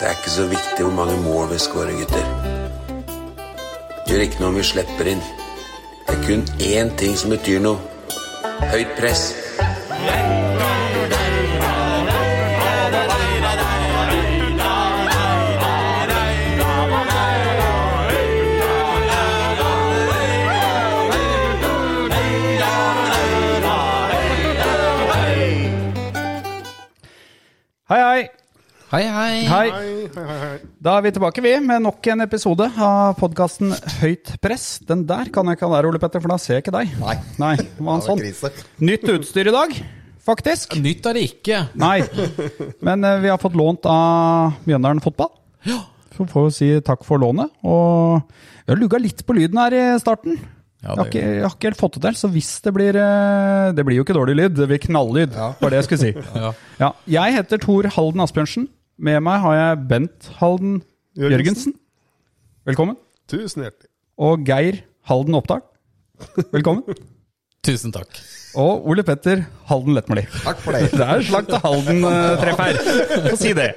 Det er ikke så viktig hvor mange mål vi scorer, gutter. Det gjør ikke noe om vi slipper inn. Det er kun én ting som betyr noe. Høyt press. Hei, hei. Hei, hei. Hei. Da er vi tilbake, vi, med nok en episode av podkasten Høyt press. Den der kan jeg ikke ha der, Ole Petter, for da ser jeg ikke deg. Nei. Nei, det var en sånn. Nytt utstyr i dag, faktisk. Nytt er det ikke. Nei. Men eh, vi har fått lånt av Mjøndalen Fotball. Så får vi si takk for lånet. Og vi har lugga litt på lyden her i starten. Ja, jeg, har det ikke, jeg har ikke helt fått det til, så hvis det blir eh, Det blir jo ikke dårlig lyd, det blir knalllyd, var det jeg skulle si. Ja. Ja, jeg heter Tor Halden Asbjørnsen. Med meg har jeg Bent Halden Jørgensen. Jørgensen. Velkommen. Tusen hjertelig. Og Geir Halden Oppdal. Velkommen. Tusen takk. Og Ole Petter Halden Lettmoli. Takk for det. Det er slakt av Halden-treff her. Få si det.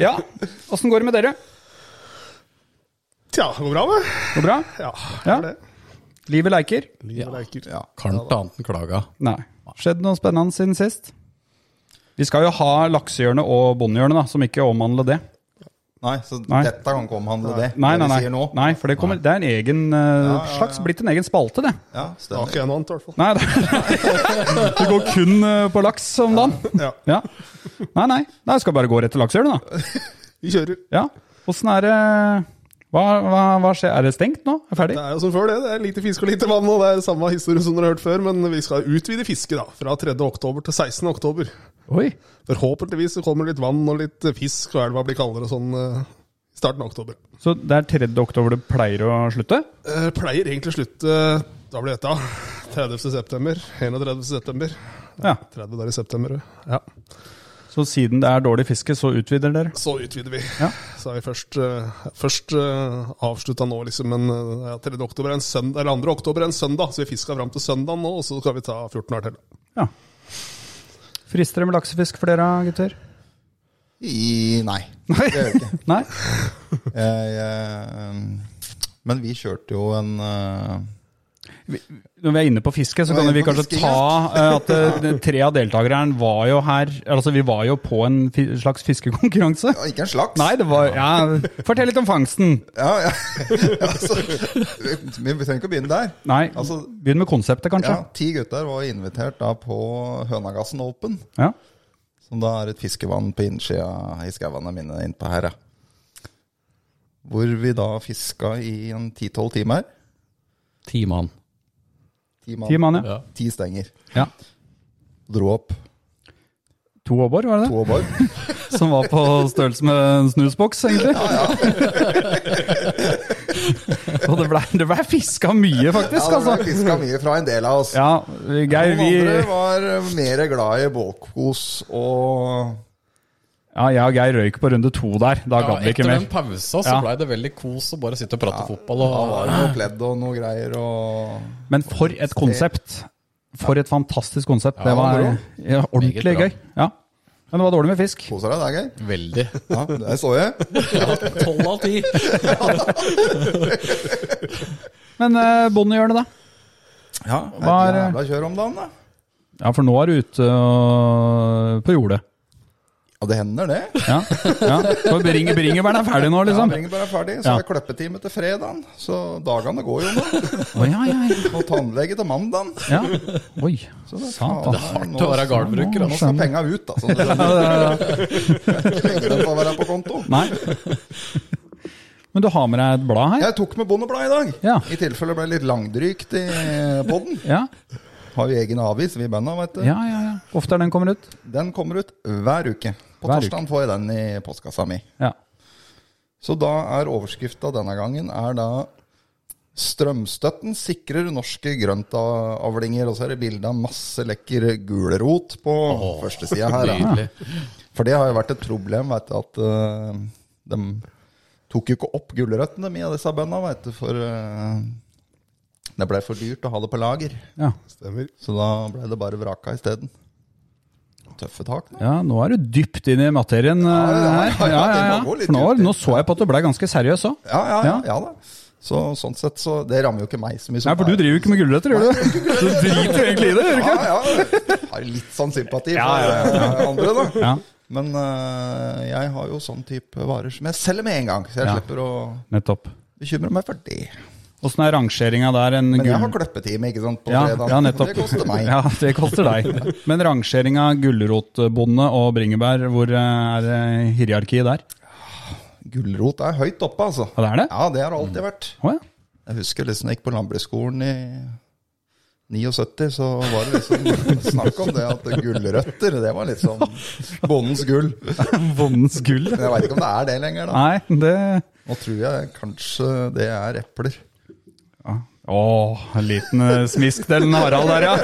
Ja, åssen går det med dere? Tja, det går bra, det. Går bra? Ja, Ja. gjør det. Livet leker? Livet leker. Ja. Kan ikke annet enn klaga. Nei. Skjedd noe spennende siden sist? Vi skal jo ha laksehjørnet og bondehjørnet, som ikke omhandler det. Nei, så Nei. dette kan ikke omhandle det. Nei, det nei, nei. sier nei for det, kommer, det er en egen eh, slags blitt en egen spalte, det. Ja, Det har ikke jeg noe annet, i hvert fall. Nei, det, det går kun uh, på laks om dagen. Ja, Ja. Nei, nei. Nei, jeg skal bare gå rett til laksehjørnet, da. vi kjører. Ja. Åssen er det hva, hva, hva skjer? Er det stengt nå? Er ferdig? Det er jo som før, det. Det er lite fisk og lite vann, og det er samme historie som dere har hørt før, men vi skal utvide fisket da, fra 3. oktober til 16. Oi. Forhåpentligvis så kommer litt vann og litt fisk, og elva blir kaldere og sånn eh, i starten av oktober. Så det er 3. oktober det pleier å slutte? Eh, pleier egentlig å slutte, da blir dette 30. september, 31. september. Ja. 30 der i september, ja. Så siden det er dårlig fiske, så utvider dere? Så utvider vi. Ja. Så har vi først, uh, først uh, avslutta nå, liksom, men ja, 3. oktober er en søndag, eller 2. oktober er en søndag, så vi fiska fram til søndag nå, og så skal vi ta 14 dager til. Ja. Frister det med laksefisk for dere, gutter? I, nei, det gjør det ikke. Nei? Jeg, eh, men vi kjørte jo en eh, Når vi er inne på fiske, så kan vi kanskje fiske, ta eh, at eh, tre av deltakerne var jo her Altså, vi var jo på en slags fiskekonkurranse. ja, Ikke en slags. Nei, det var Ja, fortell litt om fangsten. Ja, ja. altså, vi, vi trenger ikke å begynne der. Nei, Altså, begynn med konseptet, kanskje. Ja, Ti gutter var invitert da på Hønagassen Open, Ja. som da er et fiskevann på innsida i skauene mine innpå her. Ja. Hvor vi da fiska i en ti-tolv timer. Ti mann. Ti mann. Ti mann, ja. Ja. Ti stenger. ja. Dro opp To åbor, var det det? to abbor. Som var på størrelse med en snusboks, egentlig. Ja, Og det blei ble fiska mye, faktisk. Ja, det ble altså. fiska mye fra en del av oss. Ja, Geir, Noen andre var mer glad i bålkos og Ja, jeg og Geir røyk på runde to der. Da Ja, gadd vi ikke etter den pausa så Ja. blei det veldig kos å bare sitte og prate fotball. Da var Og, det noe pledd og noe greier og Men for et konsept. For et fantastisk konsept. Det var ja, ordentlig gøy. Ja. Men det var dårlig med fisk. koser deg, det er gøy. veldig. Ja, det så jeg. Tolv av ti. Men eh, bondehjørnet, da? Ja, Hva er- et jævla kjør om dagen, da. Ja, for nå er du ute på jordet. Ja, det hender det. Ja. ja. For bringe, Bringebæren er ferdig nå, liksom? Ja, bringebæren Bringebær er ferdig, så Ja. er det klippetime til fredagen. Så dagene går jo nå. Oh, ja, ja, ja. Og tannlege til mandagen. ja. Oi, Så det, er hardt å være gardbruker, Nå skal penga ut, da. Sånn, på får være på konto. Nei. Men du har med deg et blad her? Jeg tok med Bondebladet i dag, Ja. i tilfelle det ble litt langdrygt i podden. Ja, Har jo egen avis, vi i bandet, vet du. ja, ja. ja. Ofte er den kommer ut? Den kommer ut hver uke. På Hver uke. torsdag får jeg den i postkassa mi. Ja. Så da er overskrifta denne gangen er da Strømstøtten sikrer norske grøntavlinger. Og så er det bilde av masse lekker gulrot på første førstesida her. Nydelig. For det har jo vært et problem, vet du, at uh, de tok jo ikke opp gulrøttene mye av disse bøndene, vet du, for eh, det ble for dyrt å ha det på lager. ja. Stemmer. Så da ble det bare vraka isteden. Tøffe tak. da. Ja, nå er du dypt inn i materien eh, ja, ja, her. ja, Ja, ja, For nå, nå så jeg på at du ble ganske seriøs òg. Ja, ja, ja, da. Så sånn sett, så det rammer jo ikke meg så mye. som Nei, for du er- driver jo ikke med gulrøtter, gjør du? Du driter jo egentlig i det, gjør du ikke? Ja, ja. Har litt sånn sympati for eh, andre, da. Ja, Men eh, jeg har jo sånn type varer som jeg selger med en gang, så jeg slipper å nettopp. bekymre meg for det. Åssen er rangeringa der? En Men jeg har kløppetime, ikke sant, på Ja, fredag. ja, nettopp. Det koster meg. Ja, det koster deg. Men rangeringa gulrotbonde og bringebær, hvor eh, er hierarkiet der? Gulrot er høyt oppe, altså. Ja, det er det? Ja, det har alltid vært. Å ja. Jeg husker liksom jeg gikk på landbruksskolen i 79, så var det liksom snakk om det at gulrøtter, det var liksom bondens gull. Bondens gull. Men jeg veit ikke om det er det lenger, da. Nei, det Nå tror jeg kanskje det er epler. Å, en liten eh, smisk til Harald der, ja.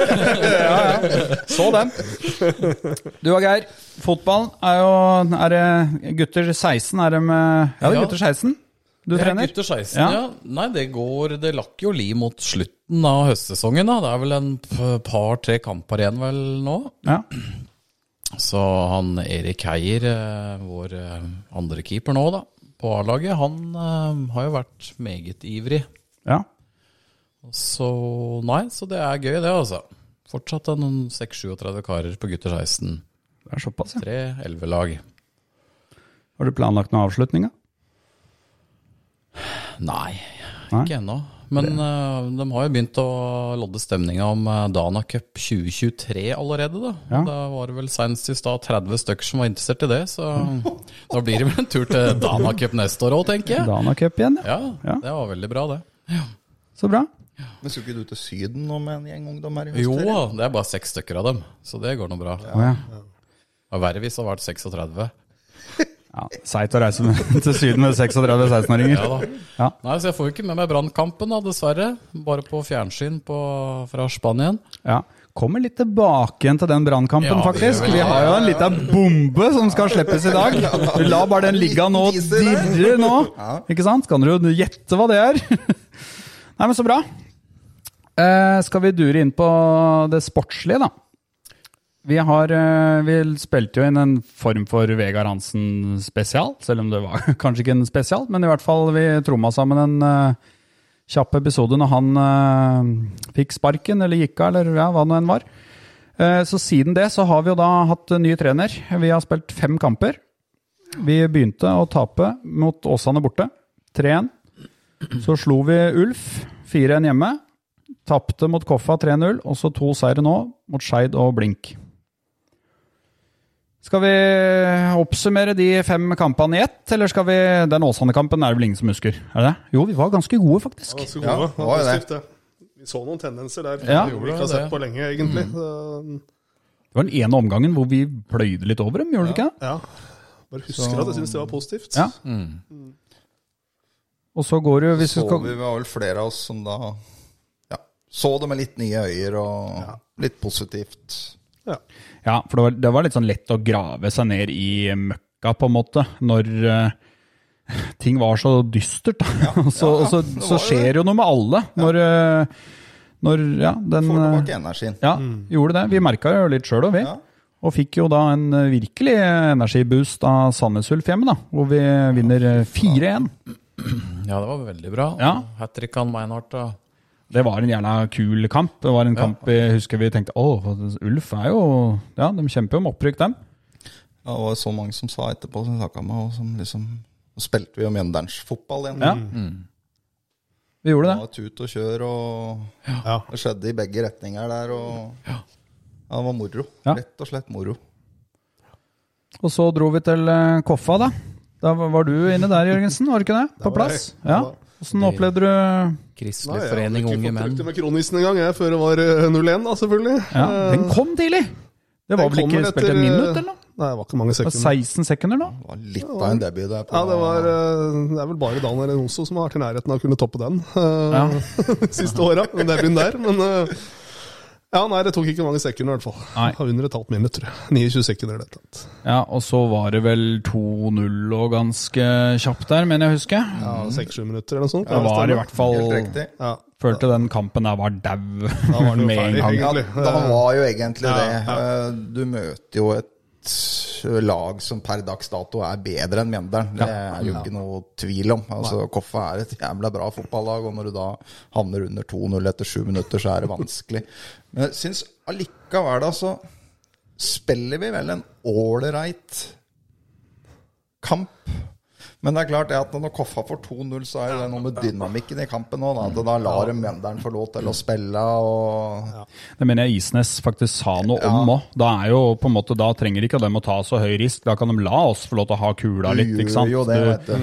ja, ja. Så den. Du og Geir, fotball er jo Er det gutter 16? Er det med Ja, det er gutter 16 du er trener? Gutter 16, Ja. ja. Nei, det går Det lakk jo li mot slutten av høstsesongen, da. Det er vel en par-tre kamper igjen vel nå. Ja. Så han Erik Heier, eh, vår eh, andre keeper nå, da, på A-laget, han har jo vært meget ivrig. ja. Så nei, så det er gøy, det, altså. Fortsatt noen 6-37 karer på gutter 16. Det er såpass, ja. Tre 11-lag. Har du planlagt noen avslutning? da? Nei, Nei? ikke ennå. Men uh, de har jo begynt å lodde stemninga om uh, Dana Cup 2023 allerede, da. Ja. Da var det vel senest i stad 30 stykker som var interessert i det, så da blir det vel en tur til Dana Cup neste år òg, tenker jeg. Dana Cup igjen, ja. Ja, Ja. det var veldig bra, det. Så bra. Men skulle ikke du til Syden nå med en gjeng ungdommer Jo, det er bare seks stykker av dem, så det går nå bra. Ja. ja. Var verre hvis det hadde vært 36. ja Seigt å reise med, til Syden med 36 16-åringer. Ja. Ja. Nei, så jeg får jo ikke med meg brannkampen, dessverre. Bare på fjernsyn på, fra Spanien. Ja. Kommer litt tilbake igjen til den brannkampen, Ja, faktisk. Vi har jo en liten bombe som skal slippes i dag. La bare den ligge nå og dirre nå. Ikke sant? Kan dere jo gjette hva det er? Nei, men så bra. Eh, skal vi dure inn på det sportslige, da? Vi har eh, Vi spilte jo inn en form for Vegard Hansen spesial, selv om det var kanskje ikke en spesial, men i hvert fall vi tromma sammen en eh, kjapp episode når han eh, fikk sparken, eller gikk av, eller ja, hva nå enn var. Eh, så siden det så har vi jo da hatt ny trener. Vi har spilt fem kamper. Vi begynte å tape mot Åsane borte, 3-1. Så slo vi Ulf 4-1 hjemme. Tapte mot Koffa 3-0, og så to seire nå, mot Skeid og Blink. Skal vi oppsummere de fem kampene i ett, eller skal vi Den Åsane-kampen er det vel ingen som husker? Er det? Jo, vi var ganske gode, faktisk. Ganske Ja, gode. det var det. det. Vi så noen tendenser der Ja. vi ikke har sett på lenge, egentlig. Mm. Det var den ene omgangen hvor vi pløyde litt over dem, gjorde vi ikke det? Ja. Bare husker at jeg syns det var positivt. Ja. Og så går du hvis vi du skal vi var vel flere av oss som da ja, så det med litt nye øyer og litt positivt. Ja. Ja, for det var, det var litt sånn lett å grave seg ned i møkka, på en måte, når uh, ting var så dystert. Da. Og så, og så, så skjer jo noe med alle når, uh, når ja, den Får eh, tilbake energien. Ja, gjorde det. Vi merka jo litt sjøl òg, vi. Ja. Og fikk jo da en eh, virkelig energiboost av Sandnes Ulf hjemme, da, hvor vi vinner eh, 4-1. Ja, det var veldig bra. Ja. Hat trick av Meinhardt. Og... Det var en jævla kul kamp. Det var en kamp jeg husker vi tenkte å, Ulf er jo Ja, de kjemper jo om opprykk, dem. Ja, det var så mange som sa etterpå, som snakka med, og som liksom Så spilte vi jo Mjøndalens-fotball igjen. Ja. Vi gjorde Det det. var tut og kjør, og Ja. det skjedde i begge retninger der. Og ja, det var moro. Ja. Rett og slett moro. Og så dro vi til eh, Koffa, da. Da var var du inne der, Jørgensen, var du ikke det? På plass? Ja. Åssen opplevde du Kristelig forening Unge Nei, jeg hadde ikke fått menn. med kronisen engang, jeg, før det var eh, 0-1, da, selvfølgelig. Ja, Eh, den kom tidlig! Det var vel ikke spilt en minutt, eh, eller noe? Nei, det var ikke mange Det var sekunder. 16 sekunder nå. Det var litt av en debut der. På, Ja, det, var, eh, det er vel bare Dan Renoso som har vært i nærheten av å kunne toppe den eh, Ja. siste åra. Den debuten der. Men eh, ja, nei, det tok ikke mange sekunder, i hvert fall. Nei. Under et halvt minutt, tror jeg. 29 sekunder eller noe. Ja, og så var det vel 2-0 og ganske kjapt der, mener jeg å huske. Ja, Seks-sju minutter eller noe sånt. Det var i hvert fall Ja. Følte den kampen der var dau Da var det jo med en gang. Ja, da var jo egentlig det. ja. Eh, Du møter jo et lag som per dags dato er bedre enn Mjøndalen. Det er jo ikke noe tvil om. Altså, Koffa er et jævla bra fotballag, og når du da havner under 2-0 etter sju minutter, så er det vanskelig. Men jeg syns allikevel, da, så spiller vi vel en ålreit kamp. Men det er klart at når Koffa får 2-0, så er det noe med dynamikken i kampen. Da, at da lar de Mjøndalen få lov til å spille. og... Det mener jeg Isnes faktisk sa noe om òg. Da er jo på en måte, da trenger ikke dem å ta så høy risk. Da kan de la oss få lov til å ha kula litt. Ikke sant? jo det, Du- vet du.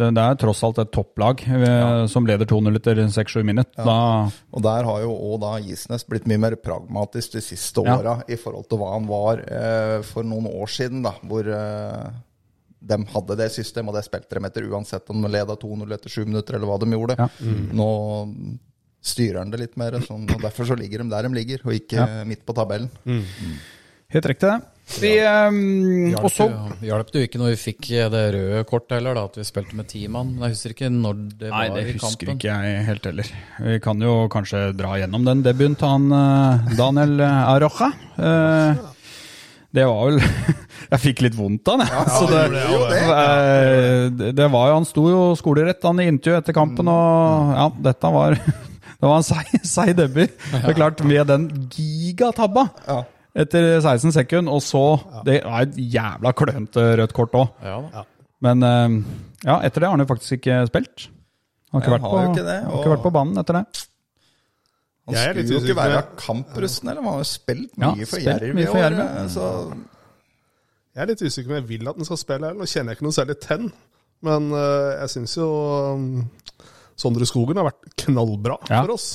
det, det er tross alt et topplag ja. som leder 2-0 etter 6-7 minutter. Ja. Og der har jo òg da Isnes blitt mye mer pragmatisk de siste Ja. i forhold til hva han var eh, for noen år siden, da, hvor eh, de hadde det systemet, og det spilte de etter uansett om de leda 2-0 etter sju minutter, eller hva de gjorde. Ja. Nå styrer han det litt mer, sånn, og derfor så ligger de der de ligger, og ikke midt på tabellen. helt riktig, det. Vi, eh, og så Hjalp hjalp det jo ikke når vi fikk det røde kortet heller, da, at vi spilte med ti mann. Jeg husker ikke når det Nei, det i husker kampen. ikke jeg helt heller. Vi kan jo kanskje dra gjennom den debuten til han eh, Daniel Arocha. Eh, Det var vel Jeg fikk litt vondt av ja, ja, det, det, eh, det, det var jo Han sto jo skolerett han i intervju etter kampen, og ja, dette var Det var en seig, seig debut. Det er klart, med den gigatabba etter 16 sekunder, og så Det var et jævla klønete rødt kort òg. Men eh, ja, etter det har han jo faktisk ikke spilt. Han har ikke, vært, på, ikke det, har ikke vært på banen etter det. Han Jeg er skulle jo ikke være kamprusten, eller? Han har jo spilt Ja, mye for spilt Jerv i år. Eh, Så Jeg er litt usikker på om jeg vil at han skal spille her. Nå kjenner jeg ikke noe særlig tenn. Men uh, jeg syns jo um, Sondre Skogen har vært knallbra Ja. for oss.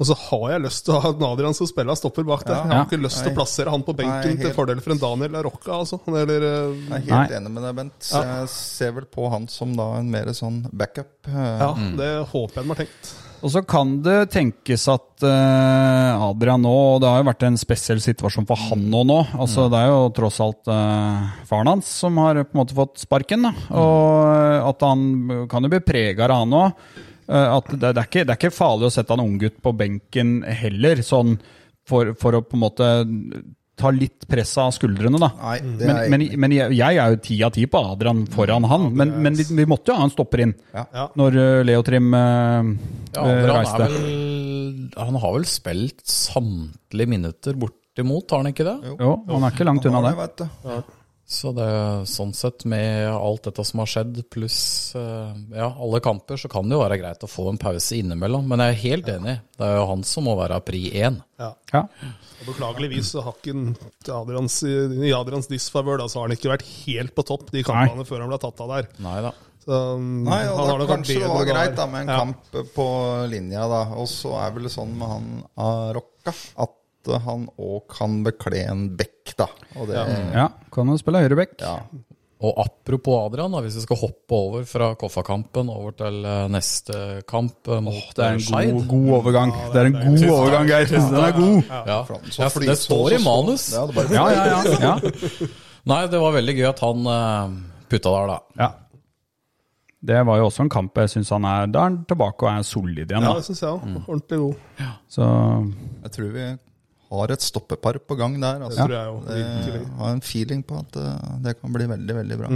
Og så har jeg lyst til å ha Adrian som spiller stopper bak der. Ja. Jeg har ikke lyst til å plassere han på benken Nei, til fordel for en Daniel Larocca, altså. Eller, eh, jeg er helt Nei. enig med deg, Bent. Jeg ser vel på han som da en mer sånn backup. Uh... ja, det håper jeg han har tenkt. Og så kan det tenkes at uh, Adrian nå og Det har jo vært en spesiell situasjon for han nå nå. Altså, Det er jo tross alt uh, faren hans som har på en måte fått sparken. Da. Og at han kan jo bli prega av han òg. At det, det, er ikke, det er ikke farlig å sette en unggutt på benken heller, sånn for, for å på en måte ta litt press av skuldrene, da. Nei, det Men, er men, men jeg, jeg er jo ti av ti på Adrian foran han, men, men vi, vi måtte jo ha en stopper inn Ja. når eh, Leo Trim eh, Ja, Adrian reiste. er vel Han har vel spilt samtlige minutter bortimot, har han ikke det? Jo, han er ikke langt unna det. Vet du. Så det sånn sett, med alt dette som har skjedd, pluss eh, ja, alle kamper, så kan det jo være greit å få en pause innimellom. Men jeg er helt enig. Det er jo han som må være pri én. Ja. Ja. Og Beklageligvis så har ikke han Adrians, i Adrians disfavør, da, så har han ikke vært helt på topp de kampene før han ble tatt av der. Nei da. Så, um, Nei, og da kanskje det var greit da med en Ja. kamp på linja, da. Og så er vel det sånn med han Arocca at han òg kan bekle en bekk, da. Og det, ja, kan jo spille høyreback. ja. Og apropos Adrian, da, hvis vi skal hoppe over fra Koffa-kampen over til eh, neste kamp mot oh, Det er eh, en Skeid. god, god overgang. Det er en god overgang, Geir. Den er god. Ja. Ja, for det står i manus. Ja, Ja, ja, ja. ja. Nei, det var veldig gøy at han eh, putta der, da. ja. Det var jo også en kamp jeg syns han er Da er han tilbake og er solid igjen. Ja, Da. det syns jeg òg. Ordentlig god. Så Jeg tror vi har et stoppepar på gang der. Det Altså. tror jeg jo. Har en feeling på at eh, det kan bli veldig, veldig bra.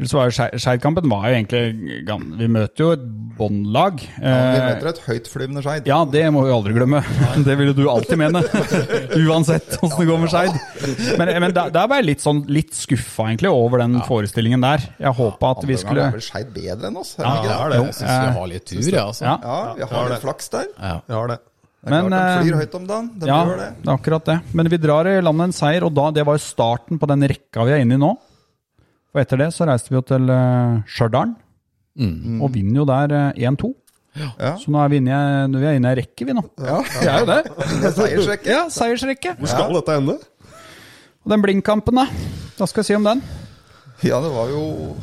Ellers var jo Skei- var jo egentlig Vi møter jo et båndlag. Ja, vi Eh, møter et høytflyvende Skeid. Ja, det må vi aldri glemme. Det vil jo du alltid mene. Uansett åssen det går med Skeid. Men, men der, der var jeg litt, sånn, litt skuffa egentlig over den forestillingen der. Jeg håpa at vi Andre skulle ganger er vel Skeid bedre enn oss? Ja, det det det? er det. Jeg syns vi har litt tur, jeg, altså. Ja, Ja, vi har litt flaks der. Ja. Vi har det. Det er Men, klart de flyr eh, høyt om dagen. De ja, gjør det. det er akkurat det. Men vi drar i land en seier, og da, det var jo starten på den rekka vi er inne i nå. Og etter det så reiste vi jo til uh, Stjørdal, og vinner jo der eh, 1-2. Ja. Så nå er vi inne i, vi inne i ei rekke, vi nå. Ja. Vi er jo det. Er seiersrekke. Ja, seiersrekke. Hvor skal dette ende? Og den blindkampen, da? Hva skal jeg si om den? Ja, det var jo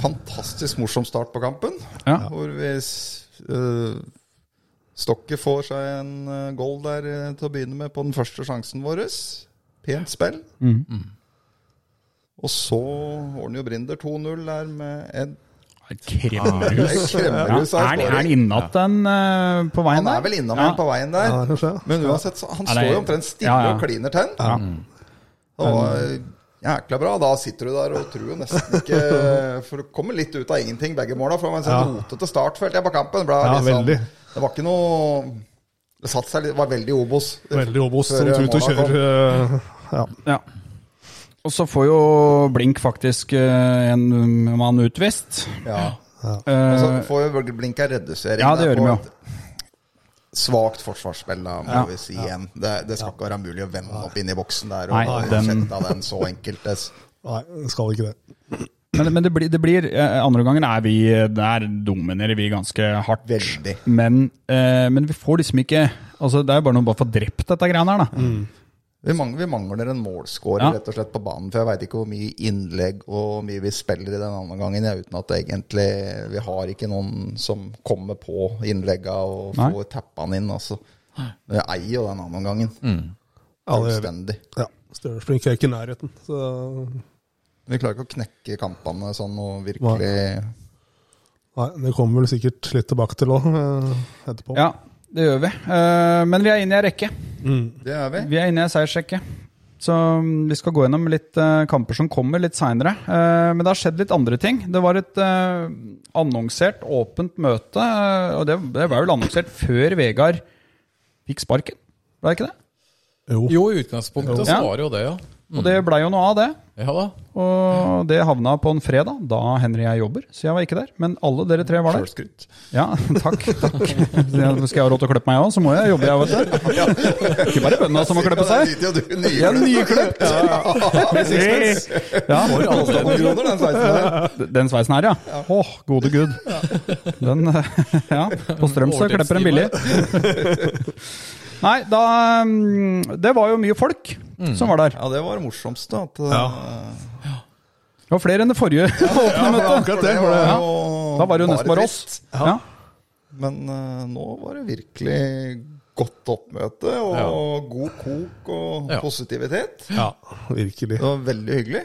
fantastisk morsom start på kampen. Ja. Hvor vi uh, Stokke får seg en øh, goal der øh, til å begynne med på den første sjansen vår. Pent spill. Og så ordner jo Brinder 2-0 der med en Kremmerhus. Kremmerhus Ja. er Er han- innatt den eh, på veien der? Han er vel innom Ja. en på veien der. Ja. Men uansett, så han står jo omtrent stille ja, ja. og kliner Ja Det var jækla bra. Da sitter du der og tror jo nesten ikke For det kommer litt ut av ingenting, begge måla. For det var en sånn rotete start, følte jeg, på kampen. Ble Ja, sånn- veldig. Det var ikke noe Det satt seg litt, var veldig Obos. Veldig Obos som tut og kjører. eh, Ja. Ja. Og så får jo Blink faktisk eh, en mann utvist. Ja. Og Eh, så får jo Blink en redusering. Ja, det gjør de jo. Svakt forsvarsspill, da, må Ja. vi si igjen. Det, det skal ikke være mulig å vende opp inn i boksen der og Nei, og den- sette av den så enkelt. Nei, det skal ikke det. Men, men det blir, det blir eh, Andre gangen er vi Der dominerer vi ganske hardt. Veldig. Men, eh, men vi får liksom ikke Altså Det er jo bare noe bare å få drept dette greiene her, da. Vi mangler, vi mangler en målscorer Ja. rett og slett på banen. For jeg veit ikke hvor mye innlegg og hvor mye vi spiller i den andre gangen. ja, uten at det egentlig Vi har ikke noen som kommer på innlegga og Nei. får tappa han inn. Altså. Vi eier jo den andre gangen. Mm. Fullstendig. Ja, Stølsblink er ikke i nærheten. Så Vi klarer ikke å knekke kampene sånn og virkelig nei, det kommer vel sikkert litt tilbake til òg, etterpå. Ja, det gjør vi. Eh, men vi er inne i ei rekke. Det er vi. Vi er inne i ei seiersrekke. Så mm, vi skal gå gjennom litt eh, kamper som kommer litt seinere. men det har skjedd litt andre ting. Det var et eh, annonsert åpent møte, eh, og det, det var vel annonsert før Vegard fikk sparken? Var det ikke det? Jo. Jo, i utgangspunktet så var det jo det, ja. Og det blei jo noe av det. Ja da. Og det havna på en fredag, da Henry og jeg jobber, så jeg var ikke der. Men alle dere tre var der. Ja, takk. takk. Skal jeg ha råd til å klippe meg òg, så må jeg jobbe, jeg, vet du. Ikke bare bøndene som må klippe seg. Ja, er nyklipt! Ja, den sveisen her, ja. Åh, gode gud. Den, ja, på Strømsø klipper en billig. Nei, da mm, Det var jo mye folk som var der. Ja, det var det morsomste. At, Ja. Det var flere enn det forrige åpne møtet. akkurat det. For det Ja. Da var det jo nesten bare oss. Ja. Men uh, nå var det virkelig godt oppmøte og god kok og Ja. positivitet. ja, virkelig. Det var veldig hyggelig.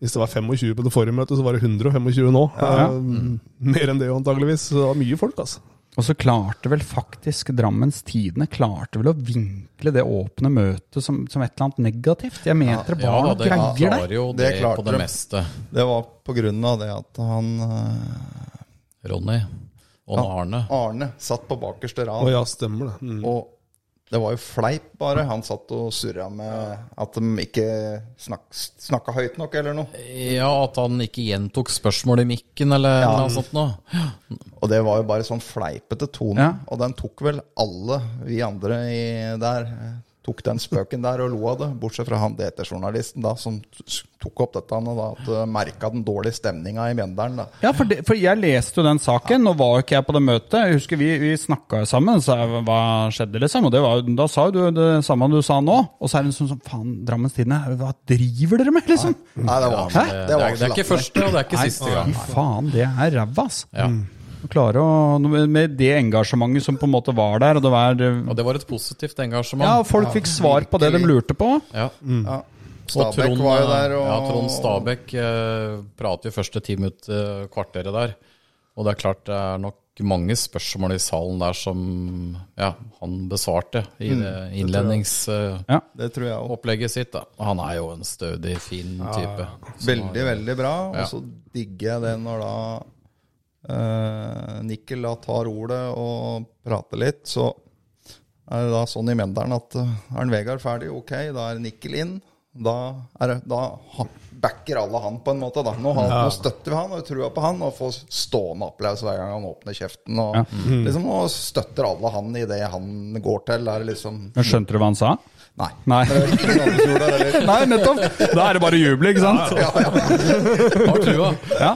Hvis det var 25 på det forrige møtet, så var det 125 nå. Ja. Mm. Mer enn det antageligvis. Så det var mye folk, altså. Og så klarte vel faktisk Drammens Tidende klarte vel å vinkle det åpne møtet som, som et eller annet negativt. Jeg mente det Ja var noe greier der. jo Det det, klarte på det meste. Det var på grunn av det at han eh, Ronny og Arne. Arne satt på bakerste rad Og ja, stemmer det. Mm. Og det var jo fleip, bare. Han satt og surra med at de ikke snak, snakka høyt nok, eller noe. Ja, at han ikke gjentok spørsmål i mikken eller noe sånt noe. Og det var jo bare sånn fleipete tone. Ja. Og den tok vel alle vi andre i der tok den spøken der og lo av det. Bortsett fra han DT-journalisten da, som tok opp dette og da, at uh, merka den dårlige stemninga i Mjøndalen. da. Ja, for, det, for jeg leste jo den saken, nå var jo ikke jeg på det møtet. Jeg husker vi, vi snakka sammen, så jeg, hva skjedde liksom? Og det var, da sa jo du det samme du sa nå. Og så er det sånn som faen, Drammens Tidende, hva driver dere med, liksom? Nei, det var, Hæ? Det, det det, var er, det er ikke første, og det er ikke siste gang. Fy faen, det er ræva, ass. Ja. Klare å, med det engasjementet som på en måte var der, og det var Og det var et positivt engasjement. Ja, og folk fikk svar på det de lurte på. Ja. Ja. Og Stabæk Trond, var jo der, og ja, Trond Stabæk eh, prater jo første ti minutter, kvarteret der. Og det er klart det er nok mange spørsmål i salen der som ja, han besvarte i det innledningsopplegget Ja. Det tror jeg òg. sitt. Da. Og han er jo en stødig, fin type. Veldig, veldig bra. Ja. Og så digger jeg det når da uh, Nikkel da tar ordet og prater litt, så er det da sånn i Menderen at uh, er en Vegard ferdig, ok, da er Nikkel inn. Da, er det, da backer alle han på en måte. da. Nå, har, nå støtter vi han og trua på han, og får stående applaus hver gang han åpner kjeften. og liksom Nå støtter alle han i det han går til. Liksom Men skjønte du hva han sa? Nei. Nei. Det? Nei, nettopp! Da er det bare å juble, ikke sant? Har trua. Ja.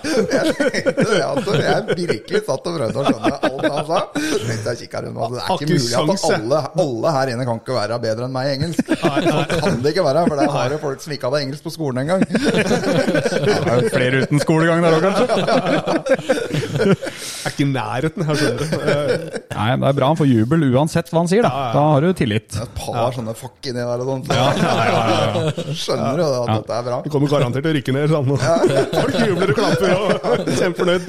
Ja, Jeg jeg virkelig satt og prøvde å skjønne alt han sa. Mens jeg kikket rundt, Det er ikke ikke mulig at alle, alle her inne kan ikke være bedre enn meg i engelsk. Sånn kan det ikke være, for der har jo folk som ikke hadde engelsk på skolen engang. Det er jo flere uten skolegang der òg, kanskje. Er ikke i nærheten her, skjønner du. Nei, det er bra han får jubel uansett hva han sier, da. Da har du tillit. Et par sånne fuck inni der og sånt. Skjønner jo at dette er bra? Du kommer garantert til å rykke ned. Sånn. Folk jubler og klapper og er kjempefornøyd.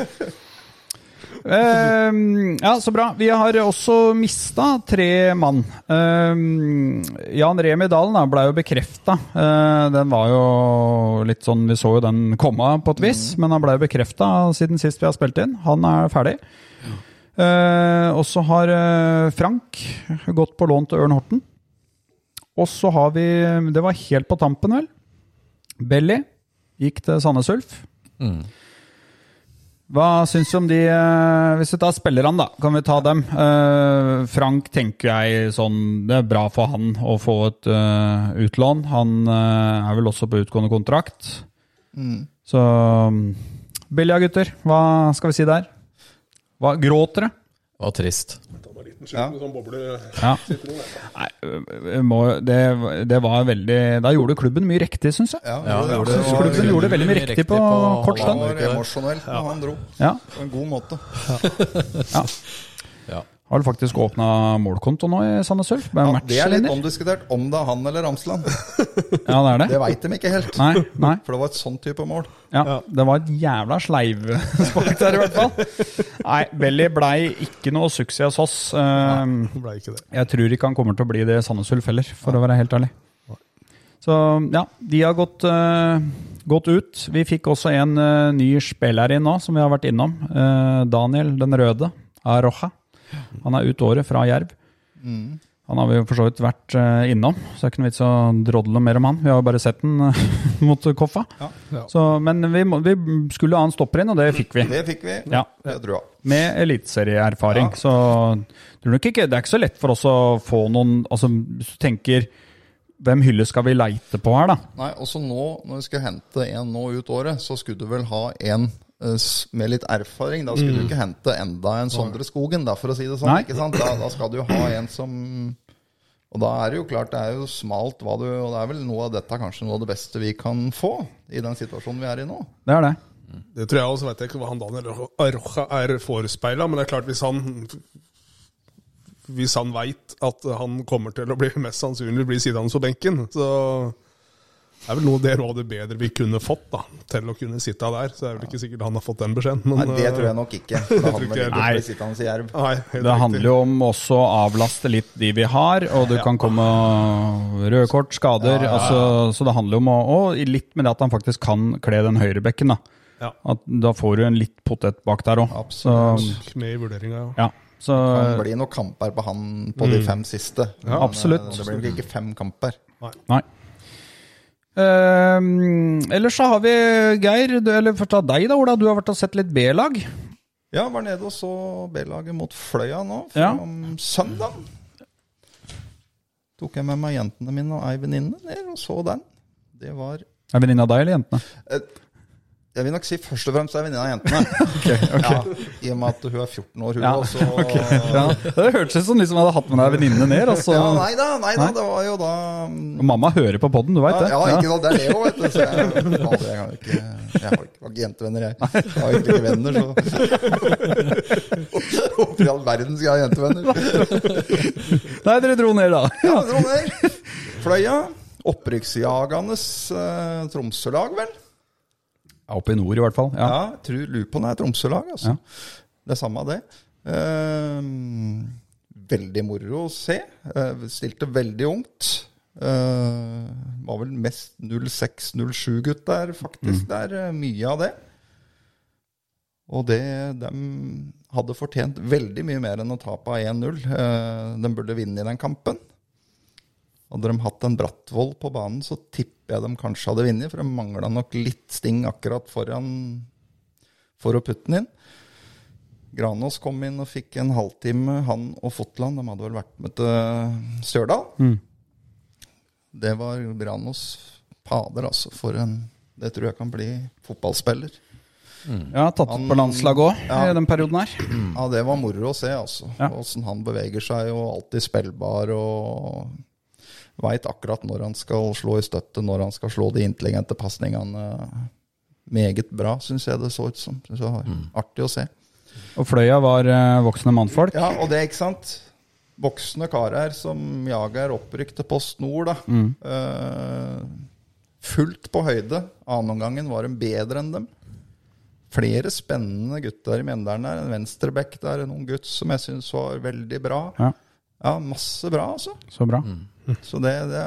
Ehm, ja, så bra. Vi har også mista tre mann. Uh, Jan Remi Dalen blei ble jo bekrefta. den var jo litt sånn Vi så jo den komme på et vis, men han ble jo bekrefta siden sist vi har spilt inn. Han er ferdig. Eh, og så har eh, Frank gått på lån til Ørn Horten. Og så har vi Det var helt på tampen, vel. Belly gikk til Sandnes Ulf. Hva syns du om de eh, Hvis vi tar spillerne, da, kan vi ta dem. Eh, Frank tenker jeg sånn Det er bra for han å få et eh, utlån. Han er vel også på utgående kontrakt. Så Billia, gutter. Hva skal vi si der? Hva, gråter det? Det var trist. Med sånn boble. Ja. Nei, må, det, det var veldig Da gjorde klubben mye riktig, syns jeg. Ja, Ja, det gjorde- var- Klubben gjorde veldig mye riktig på kort Det Han var emosjonell da han dro. Ja. På en god måte. Ja. Har vel faktisk åpna målkonto nå i Sandnes Ulf. Ja, det er litt omdiskutert om det er han eller Ramsland. Ja, det er det. Det veit de ikke helt. Nei, nei. For det var et sånn type mål. Ja, det var et jævla sleivspark der, i hvert fall. Nei, Belly blei ikke noe suksess hos oss. Nei, Det ble ikke det. Jeg tror ikke han kommer til å bli det i Sandnes Ulf heller, for å være helt ærlig. Så ja, de har gått, uh, gått ut. Vi fikk også en uh, ny spiller inn nå, som vi har vært innom. Uh, Daniel den røde, Aroja. Han er ut året fra Jerv. Han har vi jo for så vidt vært eh, innom, så det er ikke noe vits å drodle mer om han. Vi har jo bare sett den eh, mot Koffa. Ja. Så, men vi, må, vi skulle ha en stopper inn, og det fikk vi. Det fikk vi. Ja. Det tror jeg. Med eliteserieerfaring. Så tror nok ikke, det er ikke så lett for oss å få noen altså, Hvis du tenker hvem hylle skal vi leite på her, da? Nei, også nå, når vi skal hente en nå ut året, så skulle du vel ha en med litt erfaring. Da skulle du ikke hente enda en Sondre Skogen, da, for å si det sånn. Nei. ikke sant? Da, da skal du ha en som Og da er det jo klart, det er jo smalt hva du Og det er vel noe av dette kanskje noe av det beste vi kan få i den situasjonen vi er i nå. Det er det. Det tror jeg også, vet jeg ikke hva han Daniel Arroja er forespeila, men det er klart hvis han Hvis han veit at han kommer til å bli mest sannsynlig bli sittende på benken, så det er vel noe det av det bedre vi kunne fått da, til å kunne sitte der. Så det er vel ikke sikkert han har fått den beskjeden. Men, Nei, det tror jeg nok ikke. Da ikke nei. Nei, det Det handler jo om også å avlaste litt de vi har, og det kan komme røde kort, skader. Altså, så det handler jo om å Og litt med det at han faktisk kan kle den høyrebekken. Da Ja. At da får du en litt potet bak der òg. Så, Absolutt. Med i vurderinga, ja. ja. så Det kan bli noen kamper på han på de fem siste. Men, eh, Absolutt. Det blir nok ikke fem kamper. Nei. Ehm, ellers så har vi Geir, du, eller først av deg da, Ola. Du har vært og sett litt B-lag. Ja, var nede og så B-laget mot Fløya nå, Ja. om søndag. Tok jeg med meg jentene mine og ei venninne ned og så den. Det var Er venninna av deg eller jentene? Jeg vil nok si først og fremst er venninna av jentene. Ja, I og med at hun er 14 år, hun Ja, også. Ja, det hørtes ut som de som hadde hatt med deg venninnene ned. Altså. Ja, nei da, nei da, det var jo da Og Mamma hører på poden, du veit det? ja, ikke sant, det er det òg, vet du. Så jeg, fader, jeg, har ikke, jeg har ikke, har ikke jentevenner, jeg. Jeg har egentlig ikke venner, så Hvorfor i all verden skal jeg ha jentevenner? Nei, dere dro ned, da. Ja, dro ned. Fløya. Opprykksjagende eh, Tromsø-lag, vel? Oppe i nord, i hvert fall. Ja. Ja, jeg tror, det er Tromsø-lag. Altså. Ja. Det er samme det. Uh, veldig moro å se. Uh, stilte veldig ungt. Uh, var vel mest 06-07-gutt der, faktisk. Det er eh, mye av det. Og det de hadde fortjent veldig mye mer enn å tape av 1-0. Uh, de burde vinne i den kampen. Hadde de hatt en Brattvoll på banen, så tipper jeg de kanskje hadde vunnet. For de mangla nok litt sting akkurat foran for å putte den inn. Granås kom inn og fikk en halvtime, han og Fotland. De hadde vel vært med til Stjørdal. Det var Granås Pader, altså. For en Det tror jeg kan bli fotballspiller. Ja, tatt ut på landslaget òg Ja. i den perioden her. Ja, det var moro å se, altså. Ja. Han beveger seg, og alltid spillbar og veit akkurat når han skal slå i støtte, når han skal slå de intelligente pasningene. Meget bra, syns jeg det så ut som. Synes jeg var Artig å se. Og Fløya var eh, voksne mannfolk. Ja, og det, ikke sant? Voksne karer som jager opprykk til Post Nord, da. Eh, fullt på høyde. Annenomgangen var de bedre enn dem. Flere spennende gutter i Mjøndalen der. En venstreback der, en ung gutt som jeg syns var veldig bra. Ja, Ja, masse bra, altså. så bra. Så det, det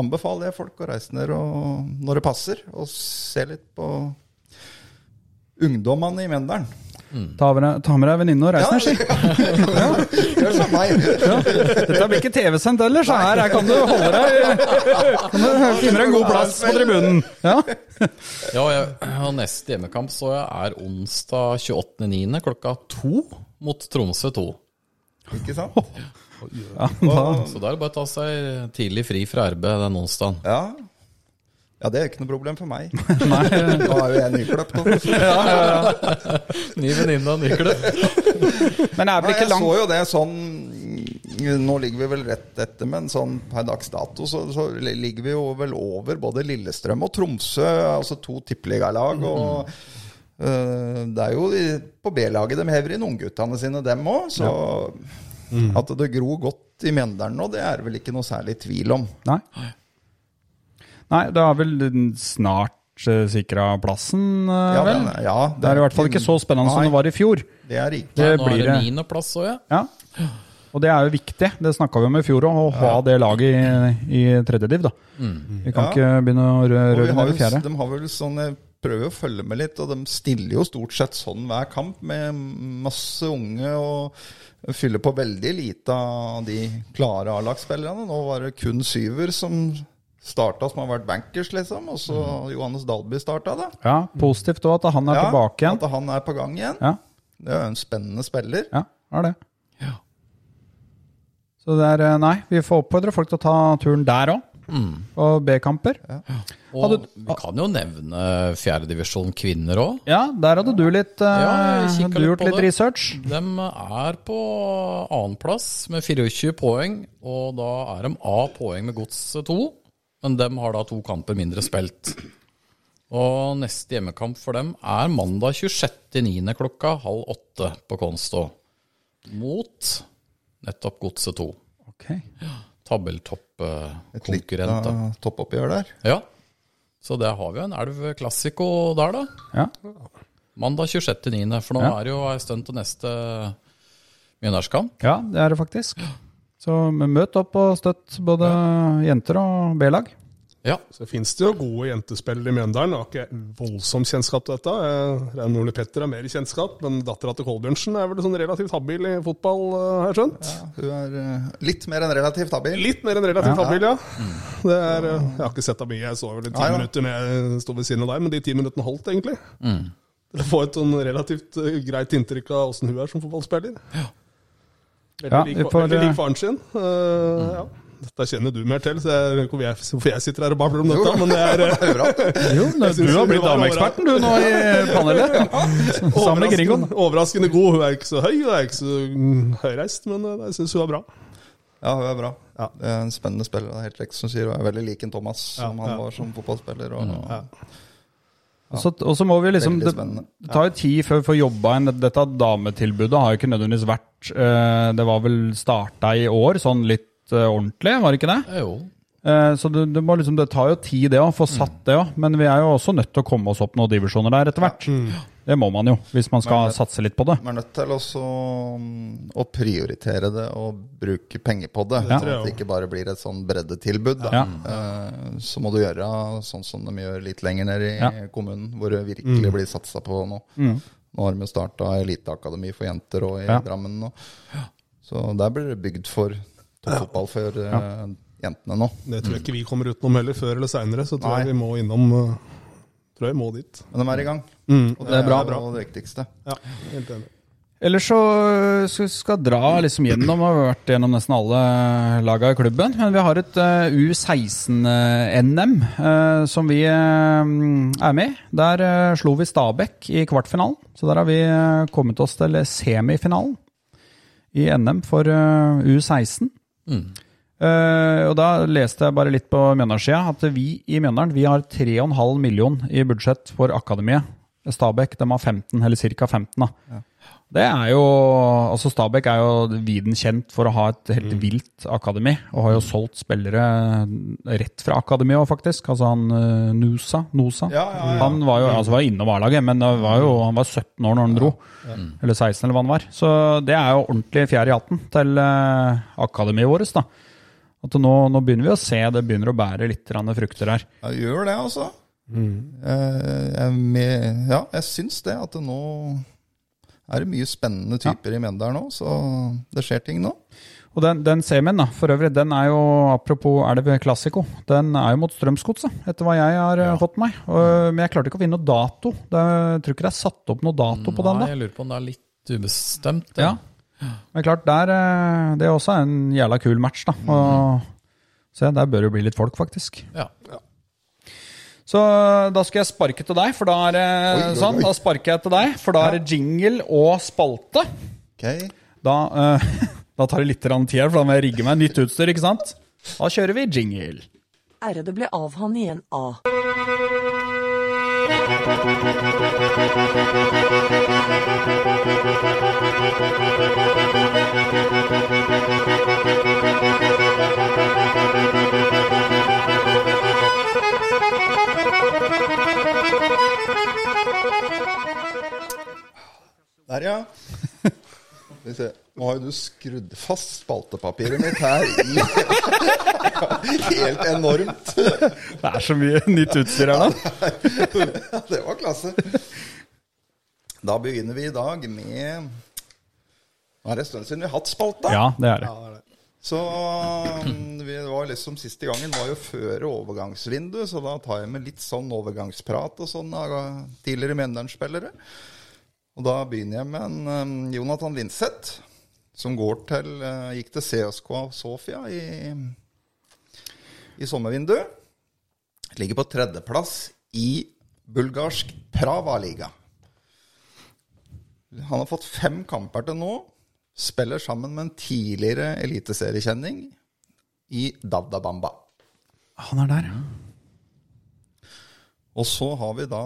anbefaler jeg folk å reise ned og, når det passer, og se litt på ungdommene i Mjøndalen. Ta med deg- ta med deg venninne og reis ned, si. Gjør som meg. Dette blir ikke TV-sendt ellers, så her, her kan du holde deg Kan du finne deg en god plass på tribunen. Ja. Ja, jeg, og neste hjemmekamp så jeg er onsdag 28.9. klokka to mot Tromsø 2. Ikke sant? Ja, da, Så da er det bare å ta seg tidlig fri fra arbeid den onsdagen. Ja. ja, det er ikke noe problem for meg. Nei. Nå er jo jeg nykløpt. da. Ny venninne og nykløpt. men er vel ikke langt jeg så jo det sånn Nå ligger vi vel rett etter, men sånn per dags dato så, så ligger vi jo vel over både Lillestrøm og Tromsø, altså to tippeligalag. Og øh, det er jo på B-laget de hever inn ungguttene sine, dem òg. Så at det gror godt i Mjøndalen nå, det er det vel ikke noe særlig tvil om. Nei. Nei, det er vel snart uh, sikra plassen, eh, Ja, vel? det, ja, Det er i hvert fall ikke så spennende som det var i fjor. Det er ikke. Det Nå er det det. niendeplass, òg, ja. Ja. Og det er jo viktig, det snakka vi om i fjor òg, å ha det laget i, i tredje div. da. Vi kan Ja. ikke begynne å rø- Og vi røre har i fjerde. de har vel sånn, prøver jo å følge med litt, og de stiller jo stort sett sånn hver kamp, med masse unge og fyller på veldig lite av de klare A-lagsspillerne. Nå var det kun syver som starta, som har vært bankers, liksom. Og så Johannes Dalby starta det. Ja, Positivt òg at han er Ja, tilbake igjen. At han er på gang igjen. Ja, Det er jo en spennende spiller. ja, er det. Så det er eh, Nei, vi får oppfordre folk til å ta turen der òg. På B-kamper. Og Hadde- vi kan jo nevne fjerdedivisjon kvinner òg. Ja, der hadde du litt eh, Ja, Du gjort på litt det. research. De er på annenplass med 24 poeng, og da er de A poeng med Gods 2, men de har da to kamper mindre spilt. Og neste hjemmekamp for dem er mandag 26.9. klokka halv åtte på Konsto. Mot nettopp Godset 2. Ok. Et Tabelltoppkonkurrent. Et lite toppoppgjør der. Ja. Så der har vi en Elv Classico der, da. Ja. Mandag 26.9., for nå Ja. er det jo ei stund til neste Mjøndalskamp. ja, det er det faktisk. Så møt opp og støtt både jenter og B-lag. Ja. Så finnes det jo gode jentespill i Mjøndalen. Jeg har ikke voldsom kjennskap til dette. Jeg- med Ole Petter har mer kjennskap, men dattera til Kolbjørnsen er vel sånn relativt habil i fotball, eh, har jeg skjønt. Hun er eh, litt mer enn relativt habil. Litt mer enn relativt habil, ja. Det er, eh, jeg har ikke sett henne mye. Jeg så vel i ti Nei, ja. minutter når jeg sto ved siden av deg, men de ti minuttene holdt egentlig. Mm. å få et sånn relativt greit inntrykk av åssen hun er som fotballspiller. Veldig, Ja, lik, får, veldig lik faren sin. Eh, ja. Dette kjenner du mer til, så jeg, hvorfor, jeg, hvorfor jeg sitter her og babler om dette. Men det er jo, Jo, er du har blitt dameeksperten du nå i panelet. Sammen med Gringoen. overraskende, god. Hun er ikke så høy, hun er ikke så mm, høyreist, men eh, jeg syns hun er bra. Ja, hun er bra. Ja. Det er en spennende spiller. Det er helt riktig som sier. Hun er veldig lik en Thomas, som Ja, han ja. var som fotballspiller. Og, Og Ja, og så må vi liksom Det, det tar jo tid før vi får jobba inn. Dette dametilbudet har jo ikke nødvendigvis vært eh, Det var vel starta i år, sånn litt eh, ordentlig, var det ikke det? Jo. Eh, Så det, det, må liksom, det tar jo tid, det å få satt det òg. Men vi er jo også nødt til å komme oss opp noen divisjoner der etter hvert. Det må man jo, hvis man skal Men- satse litt på det. Man er nødt til også mm, å prioritere det og bruke penger på det. Ja. At det ikke bare blir et sånn breddetilbud. Da. Ja. Eh, Så må du gjøre sånn som de gjør litt lenger ned i Ja. kommunen, hvor det virkelig blir satsa på nå. Nå har de jo starta eliteakademi for jenter og i Ja. Drammen Og, Så der blir det bygd for toppfotball før ja. Eh, jentene nå. Det tror jeg ikke vi kommer utenom heller, før eller seinere. Så tror Nei. jeg vi må innom eh, Tror jeg må dit. Men de er i gang. Mm, og det, det er, bra, er bra. det viktigste. Ja, helt enig. Ellers så skal vi dra liksom gjennom, har vært gjennom nesten alle lagene i klubben. Men vi har et eh, U16-NM som vi er med i. Der slo vi Stabæk i kvartfinalen. Så der har vi kommet oss til semifinalen i NM for U16. Uh, og Da leste jeg bare litt på Mjøndalssida at vi i Mjøndalen vi har 3,5 million i budsjett for Akademiet. Stabæk de har 15, eller ca. 15. da. Ja. Det er jo, altså Stabæk er jo viden kjent for å ha et helt vilt akademi, og har jo solgt spillere rett fra akademiet òg, faktisk. Altså han eh, Nusa, Nosa. Ja, ja, ja. Han var jo altså var innom A-laget, men det var jo, han var 17 år når han dro. Eller 16, eller hva han var. Så det er jo ordentlig fjær i hatten til eh, akademiet vårt. da. At nå, nå begynner vi å se det begynner å bære litt frukter her. Ja, gjør det, altså. Eh, jeg, med, ja, jeg syns det. At det nå er det mye spennende typer i Mjøndalen nå, så det skjer ting nå. Og den, den semien, da, for øvrig, den er jo, apropos Elv Classico, den er jo mot Strømsgodset, etter hva jeg har ja. fått meg. Men jeg klarte ikke å finne noe dato. Det, jeg tror ikke det er satt opp noe dato på den. Nei, da. jeg lurer på om det er litt ubestemt. det. Ja. Men klart, der, eh, det er også en jævla kul match, da. Og, se, der bør det jo bli litt folk, faktisk. Ja. Ja. Så da skal jeg sparke til deg, for da er det sånn. Da sparker jeg til deg, for da er det jingle og spalte. Okay. Da, uh, da tar det litt tid her, for da må jeg rigge meg nytt utstyr, ikke sant? Da kjører vi jingle. Ære det ble av han igjen A. Der, ja. Skal vi se. Nå har jo du skrudd fast spaltepapiret mitt her i Helt enormt. Det er så mye nytt utstyr her nå. Det var klasse. Da begynner vi i dag med Nå er det en stund siden vi har hatt spalta. Ja, det er det. Så det. vi det var liksom siste gangen var jo før overgangsvinduet, så da tar jeg med litt sånn overgangsprat og sånn av tidligere Mjøndalen-spillere. Og da begynner jeg med en um, Jonathan Linseth, som går til, uh, gikk til CSK Sofia i, i sommervinduet. Ligger på tredjeplass i bulgarsk Prava-liga. Han har fått fem kamper til nå. Spiller sammen med en tidligere eliteseriekjenning i Davda Bamba. Han er der. ja. Og så har vi da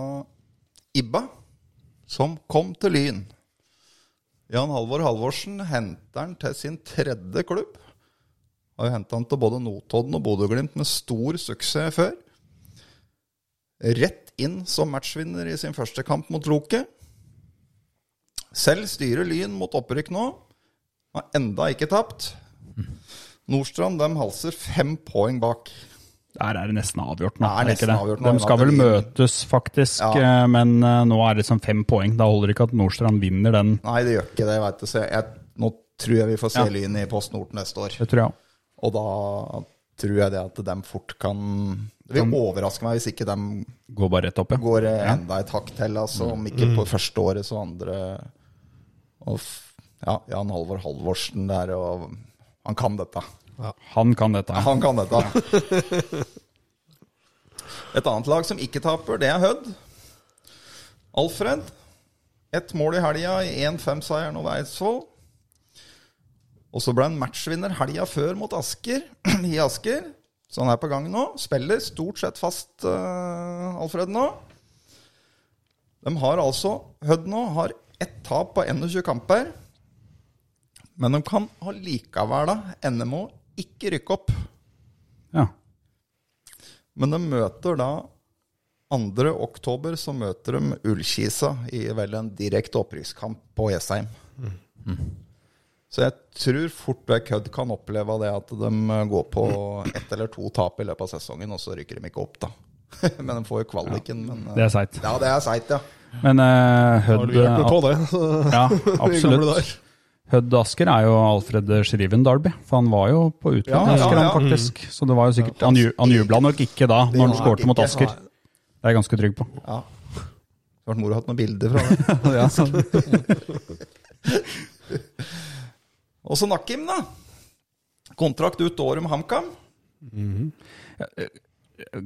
Ibba, som kom til Lyn. Jan Halvor Halvorsen henter han til sin tredje klubb. Har henta han til både Notodden og Bodø-Glimt med stor suksess før. Rett inn som matchvinner i sin første kamp mot Loke. Selv styrer Lyn mot opprykk nå. Har enda ikke tapt. Nordstrand de halser fem poeng bak. Der er det nesten avgjort nå. Det er nesten avgjort nå, De skal vel møtes, faktisk, Ja. eh, men eh, nå er det som fem poeng. Da holder det ikke at Nordstrand vinner den. Nei, det gjør ikke det. Vet du. Jeg, nå tror jeg vi får se Ja. Lyn i Post Nord neste år. Det tror jeg. Og da tror jeg det at de fort kan Det vil overraske meg hvis ikke de Går bare rett opp, ja. går enda et hakk til. Altså, om ikke på første året, så andre. Og ja, Jan Halvor Halvorsen der, og han kan dette. Han kan dette. Han kan dette. Et annet lag som ikke taper, det er Hødd. Alfred. Ett mål i helga i 1-5-seieren over Eidsvoll. Og så ble han matchvinner helga før mot Asker, i Asker. Så han er på gang nå. Spiller stort sett fast, uh, Alfred nå. De har altså Hødd nå har ett tap på 21 kamper. Men de kan allikevel ende med å ikke rykke opp. Ja. Men de møter da 2. oktober så møter de Ullkisa i vel en direkte opprykkskamp på Jessheim. Så jeg tror fort vekk Hødd kan oppleve det at de går på ett eller to tap i løpet av sesongen, og så rykker de ikke opp, da. men de får jo kvaliken. Men, Det er seigt. Ja, det er seigt, ja. Men uh, Har du hjulpet på det? Ja, absolutt. Hødd Asker er jo Alfred Schriven Darby, for han var jo på utlandet, Ja, Asker, han faktisk. Så det var jo sikkert Han, han jubla nok ikke da, når han skårte mot. Asker. Det er jeg ganske trygg på. ja. Det hadde vært moro å ha noen bilder fra det. Ja. Og så Nakim, da. Kontrakt ut året med HamKam.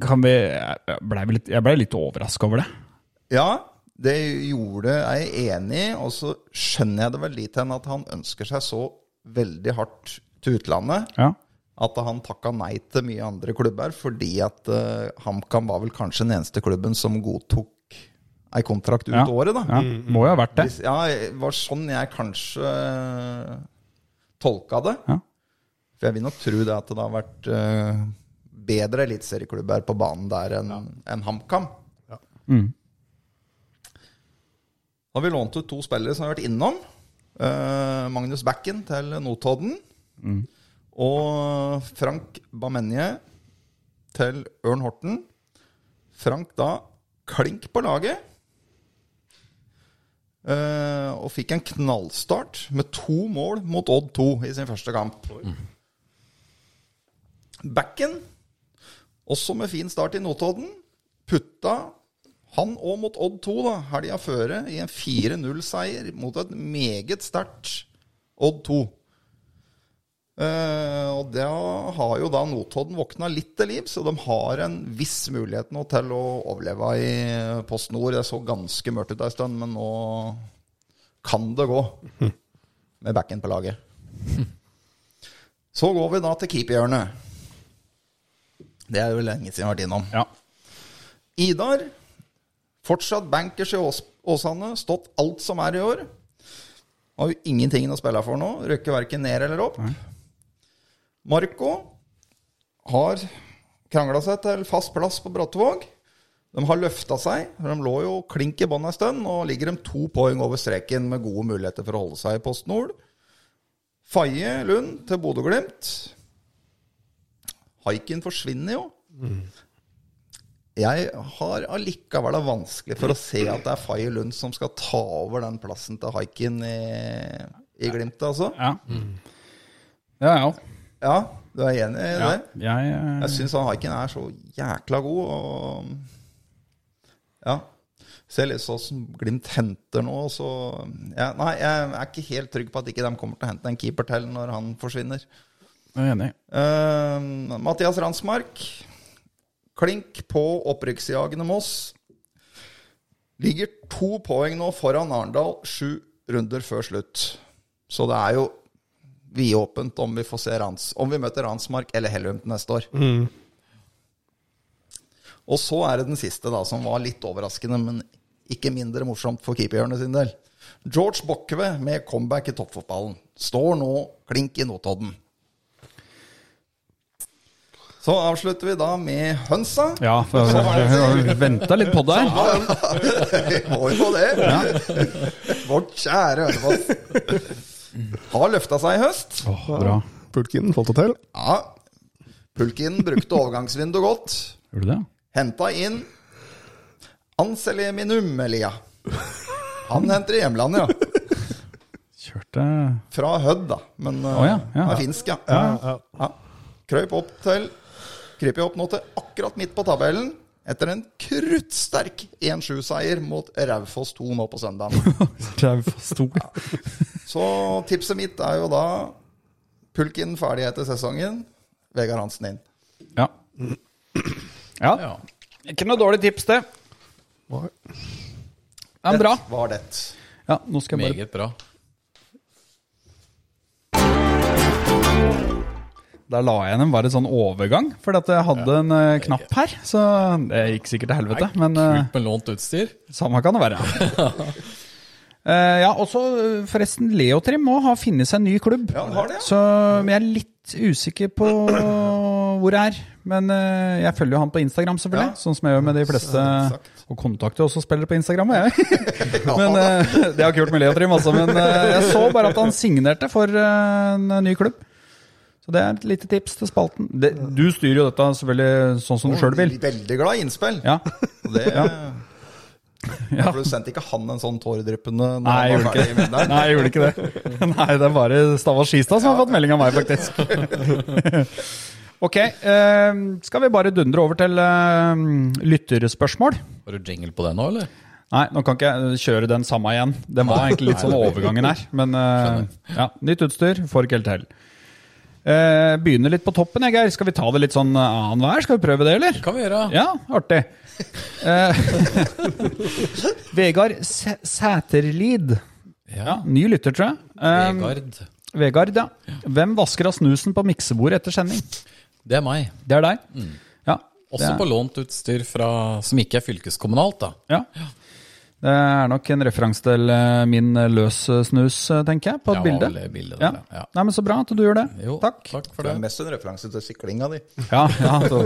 Kan vi Jeg ble, litt, ble litt overraska over det. Ja, det gjorde jeg er enig i, og så skjønner jeg det vel litt hen at han ønsker seg så veldig hardt til utlandet. Ja. at han takka nei til mye andre klubber fordi at uh, HamKam var vel kanskje den eneste klubben som godtok ei kontrakt ut Ja. året, da. Ja, må jo ha vært det. Ja, det var sånn jeg kanskje uh, tolka det. Ja. For jeg vil nok tro det at det har vært uh, bedre eliteserieklubber på banen der enn enn HamKam. Mm. Da har vi lånt ut to spillere som har vært innom. Uh, Magnus Bakken til Notodden. Og Frank Bamenje til Ørn Horten. Frank da klink på laget. Uh, og fikk en knallstart med to mål mot Odd 2 i sin første kamp. Backen, også med fin start i Notodden, putta han òg mot Odd 2 da, helga føre i en 4-0-seier mot et meget sterkt Odd 2. Eh, og da har jo da Notodden våkna litt til liv, så de har en viss mulighet nå til å overleve i Post Nord. Det så ganske mørkt ut ei stund, men nå kan det gå med backen på laget. Så går vi da til keeperhjørnet. Det er jo lenge siden jeg har vært innom. Ja. Idar, fortsatt bankers i Ås Åsane, stått alt som er i år. Har jo ingenting å spille for nå. Røkker verken ned eller opp. Marco har krangla seg til fast plass på Brattvåg. De har løfta seg. De lå jo klink i bånn en stund. Nå ligger de to poeng over streken med gode muligheter for å holde seg i Post Nord. Faye Lund til Bodø-Glimt. Haiken forsvinner jo. Jeg har allikevel det vanskelig for å se at det er Faye Lund som skal ta over den plassen til Haikin i, i Glimt, altså. Ja. Ja, ja. Ja, du er enig i ja. det? Jeg, eh, Jeg syns Haikin er så jækla god, og ja. Ser litt sånn som Glimt henter nå, så ja, Nei, jeg er ikke helt trygg på at ikke de kommer til å hente en keeper til når han forsvinner. jeg er enig. Uh, Mathias Ransmark, klink på opprykksjagende Moss. Ligger to poeng nå foran Arendal, sju runder før slutt. Så det er jo vidåpent om vi får se Rans, om vi møter Ransmark eller Hellum til neste år. Og så er det den siste, da, som var litt overraskende, men ikke mindre morsomt for keeperhjørnet sin del. George Bokkve med comeback i toppfotballen. Står nå klink i Notodden. Så avslutter vi da med hønsa. Ja, for jeg har venta litt på det her. Vi må jo det. det. Vårt kjære Hønefoss har løfta seg i høst. Oh, bra. Pulkin, fått det til. Ja. Pulkin brukte overgangsvinduet godt. Gjorde det? Henta inn Anseli Minumelia. Han henter i hjemlandet, ja. Kjørte Fra Hødd, da. Men oh, ja, ja. han er finsk, ja. ja. Krøyp opp til Kryper opp nå til akkurat midt på tabellen. Etter en kruttsterk 1-7-seier mot Raufoss 2 nå på søndag. Raufoss 2. Så tipset mitt er jo da Pulken ferdig etter sesongen. Vegard Hansen inn. Ja. ja. Ja. Ikke noe dårlig tips, det. Ja, bra. Det var det. Ja, nå skal jeg bare Meget bra. Da la jeg en bare sånn overgang, fordi at jeg hadde en uh, knapp her. Så det gikk sikkert til helvete. Men uh, Kult med lånt utstyr. samme kan det være. uh, ja, også forresten, Leotrim òg har funnet seg en ny klubb. Ja, har det, ja. Så men jeg er litt usikker på hvor det er. Men uh, jeg følger jo han på Instagram, selvfølgelig. Ja. Sånn som jeg gjør med de fleste. Og kontakter også spillere på Instagram, jeg. men Det har ikke gjort med Leotrim, altså. Men jeg så bare at han signerte for en ny klubb. Så det er et lite tips til spalten. Det, du styrer jo dette selvfølgelig sånn som du sjøl vil. Veldig glad i innspill. Ja. Og det Ja. For du sendte ikke han en sånn tåredryppende Nei, jeg gjorde ikke det. Nei, jeg gjorde ikke det. Nei, det er bare Stavang Skistad som har fått melding av meg, faktisk. Ok, eh, skal vi bare dundre over til eh, lytterspørsmål? Har du jingle på det nå, eller? Nei, nå kan ikke jeg kjøre den samme igjen. Den var egentlig litt sånn overgangen her. Men eh, ja, nytt utstyr, får ikke helt til. Eh, begynner litt på toppen, jeg, Geir. Skal vi ta det litt sånn annenhver? Skal vi prøve det, eller? Kan vi gjøre. Ja, artig. Eh, Vegard Sæ- Sæterlid. Ja, ny lytter, tror jeg. Eh, Vegard. Vegard, ja. Hvem vasker av snusen på miksebordet etter sending? Det er meg. Det er deg? Ja. Også det er- på lånt utstyr fra, som ikke er fylkeskommunalt, da. Ja. Det er nok en referanse til eh, min løs snus, eh, tenker jeg, på et Ja, bilde. ja. Ja. Nei, men Så bra at du gjør det. Jo, Takk. takk for Det det. er mest en referanse til siklinga di. Ja, ja, så,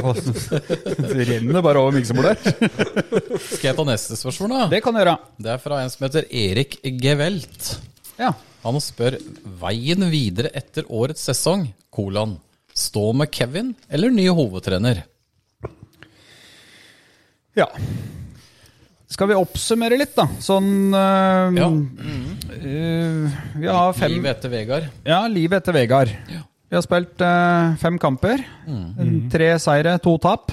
det renner bare over miksebordet. Skal jeg ta neste spørsmål, da? Det kan du gjøre. Det er fra en som heter Erik Gevelt. Ja. Han spør veien videre etter årets sesong, kolon. Stå med Kevin eller ny hovedtrener? ja. Skal vi oppsummere litt, da? Sånn uh, Ja. uh, Vi har fem Livet etter Vegard. Ja, livet etter Vegard. Vi har spilt uh, fem kamper. Tre seire, to tap.